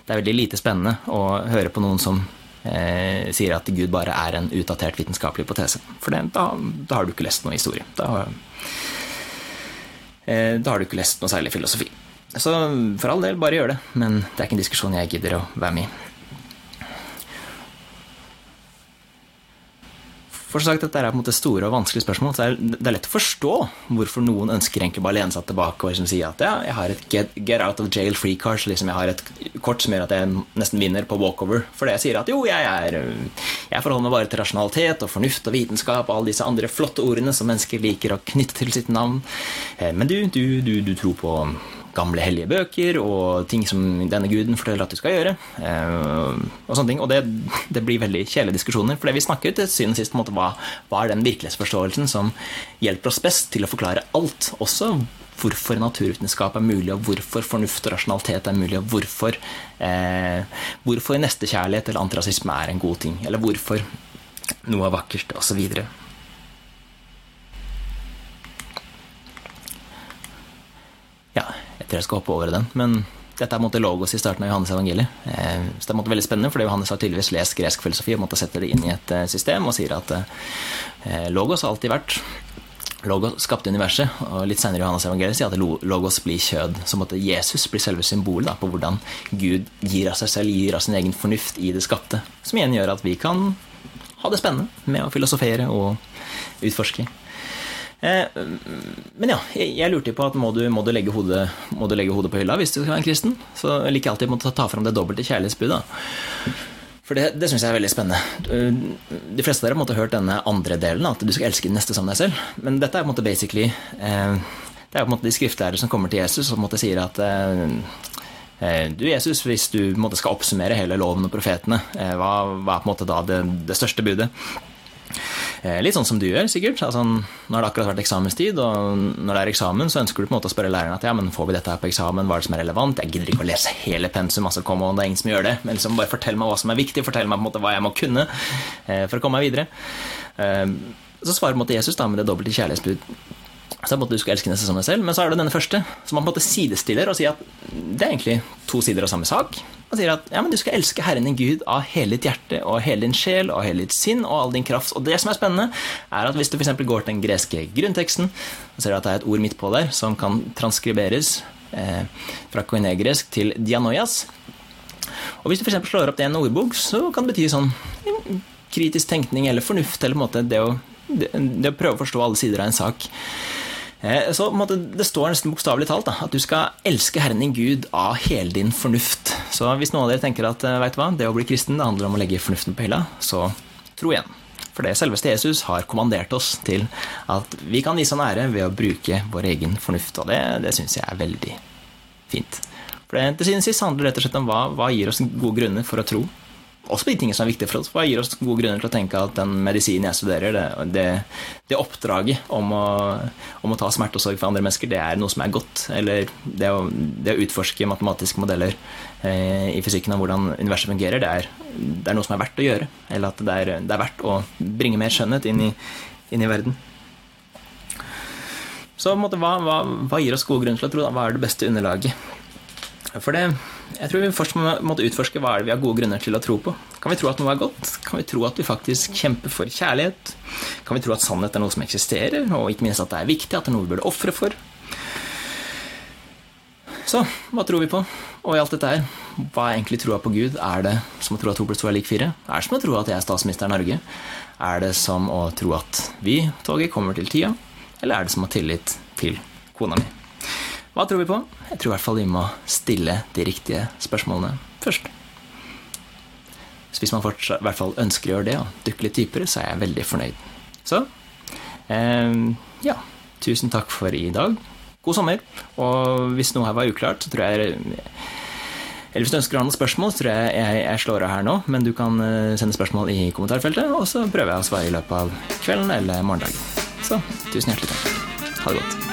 det er veldig lite spennende å høre på noen som eh, sier at Gud bare er en utdatert vitenskapelig hypotese. For det, da, da, har du ikke lest noe historie. Da, eh, da har du ikke lest noe særlig filosofi. Så for all del, bare gjør det. Men det er ikke en diskusjon jeg gidder å være med i. For sagt, Dette er på en måte store og vanskelige spørsmål. så Det er lett å forstå hvorfor noen ønsker egentlig bare å lene seg tilbake og liksom si at ja, jeg har et get, get out of jail free card. Så liksom jeg har et kort som gjør at jeg nesten vinner på walkover. Fordi jeg sier at jo, jeg, er, jeg forholder meg bare til rasjonalitet og fornuft og vitenskap og alle disse andre flotte ordene som mennesker liker å knytte til sitt navn. Eh, men du, du, du, du tror på gamle hellige bøker og ting som denne guden forteller at du skal gjøre. Eh, og sånne ting. Og det, det blir veldig kjedelige diskusjoner. For det vi snakker til syvende og sist, måte, hva, hva er den virkelighetsforståelsen som hjelper oss best til å forklare alt? Også hvorfor naturvitenskap er mulig, og hvorfor fornuft og rasjonalitet er mulig, og hvorfor, eh, hvorfor nestekjærlighet eller antirasisme er en god ting, eller hvorfor noe er vakkert, osv. Ja, jeg tror jeg skal hoppe over den. Men dette er måte logos i starten av Johannes evangeliet. Eh, så det er måte veldig spennende, fordi Johannes har tydeligvis lest gresk filosofi og måtte sette det inn i et eh, system, og sier at eh, logos har alltid vært Logos skapte universet, og litt senere i Johannes evangeliet sier at logos blir kjød. Så måtte Jesus bli selve symbolet på hvordan Gud gir av seg selv, gir av sin egen fornuft i det skapte. Som igjen gjør at vi kan ha det spennende med å filosofere og utforske. Eh, men ja, jeg lurte på at må du, må du, hodet, må du legge hodet på hylla hvis du skal være en kristen? Så jeg liker alltid å ta fram det dobbelte kjærlighetsbudet. For det, det syns jeg er veldig spennende. De fleste av dere har hørt denne andre delen, at du skal elske den neste som deg selv. Men dette er på en måte basically eh, Det er på en måte de skriftlærere som kommer til Jesus og på en måte sier at eh, Eh, du Jesus, hvis du måte, skal oppsummere hele loven og profetene, eh, hva, hva er på en måte da det, det største budet? Eh, litt sånn som du gjør, sikkert. Altså, nå har det akkurat vært eksamenstid, og når det er eksamen, så ønsker du på en måte å spørre læreren at ja, men får vi dette her på eksamen, hva er det som er relevant? Jeg gidder ikke å lese hele pensum, altså kom on, det er ingen som gjør det. Men liksom bare fortell meg hva som er viktig, fortell meg på en måte hva jeg må kunne for å komme meg videre. Så svarer på en måte Jesus da med det dobbelte kjærlighetsbud så er måte du skal elske neste som deg selv, Men så er det denne første, som man på en måte sidestiller og sier at det er egentlig to sider av samme sak. Man sier at ja, men du skal elske Herren din Gud av hele ditt hjerte og hele din sjel og hele ditt sinn og all din kraft. Og det som er spennende, er at hvis du f.eks. går til den greske grunnteksten, så ser du at det er et ord midt på der som kan transkriberes eh, fra koinegresk til dianoias. Og hvis du f.eks. slår opp det i en ordbok, så kan det bety sånn kritisk tenkning eller fornuft, eller på en måte det å, det, det å prøve å forstå alle sider av en sak. Eh, så Det står nesten bokstavelig talt da, at du skal elske Herren din Gud av hele din fornuft. Så hvis noen av dere tenker at eh, vet du hva, det å bli kristen det handler om å legge fornuften på hylla, så tro igjen. For det selveste Jesus har kommandert oss til at vi kan vise han ære ved å bruke vår egen fornuft. Og det, det syns jeg er veldig fint. For det, til siden sist handler rett og slett om hva, hva gir oss gode grunner for å tro også de tingene som er viktige for oss. Hva gir oss gode grunner til å tenke at den medisinen jeg studerer, det, det, det oppdraget om å, om å, ta smerte og sorg for andre mennesker, det er noe som er godt. Eller det å, det å utforske matematiske modeller eh, i fysikken av hvordan universet fungerer, det er, det er, noe som er verdt å gjøre. Eller at det er, er verdt å bringe mer skjønnhet inn i, inn i verden. Så måte, hva, hva, hva, gir oss gode grunner til å tro? Da? Hva er det beste underlaget? For det, jeg tror vi først må måtte utforske hva er det vi har gode grunner til å tro på. Kan vi tro at noe er godt? Kan vi tro at vi faktisk kjemper for kjærlighet? Kan vi tro at sannhet er noe som eksisterer, og ikke minst at det er viktig, at det er noe vi burde ofre for? Så hva tror vi på? Og i alt dette her, hva er egentlig troa på Gud? Er det som å tro at to pluss to er lik fire? Er det som å tro at jeg er statsminister i Norge? Er det som å tro at vi, toget, kommer til tida? Eller er det som å ha tillit til kona mi? Hva tror vi på? Jeg tror i hvert fall vi må stille de riktige spørsmålene først. Så hvis man fortsatt, i hvert fall ønsker å gjøre det og dukke litt dypere, så er jeg veldig fornøyd. Så eh, ja, tusen takk for i dag. God sommer. Og hvis noe her var uklart, så tror jeg eller hvis du ønsker å ha noen spørsmål, så tror jeg jeg, jeg slår av her nå. Men du kan eh, sende spørsmål i kommentarfeltet, og så prøver jeg å svare i løpet av kvelden eller morgendagen. Så tusen hjertelig takk. Ha det godt.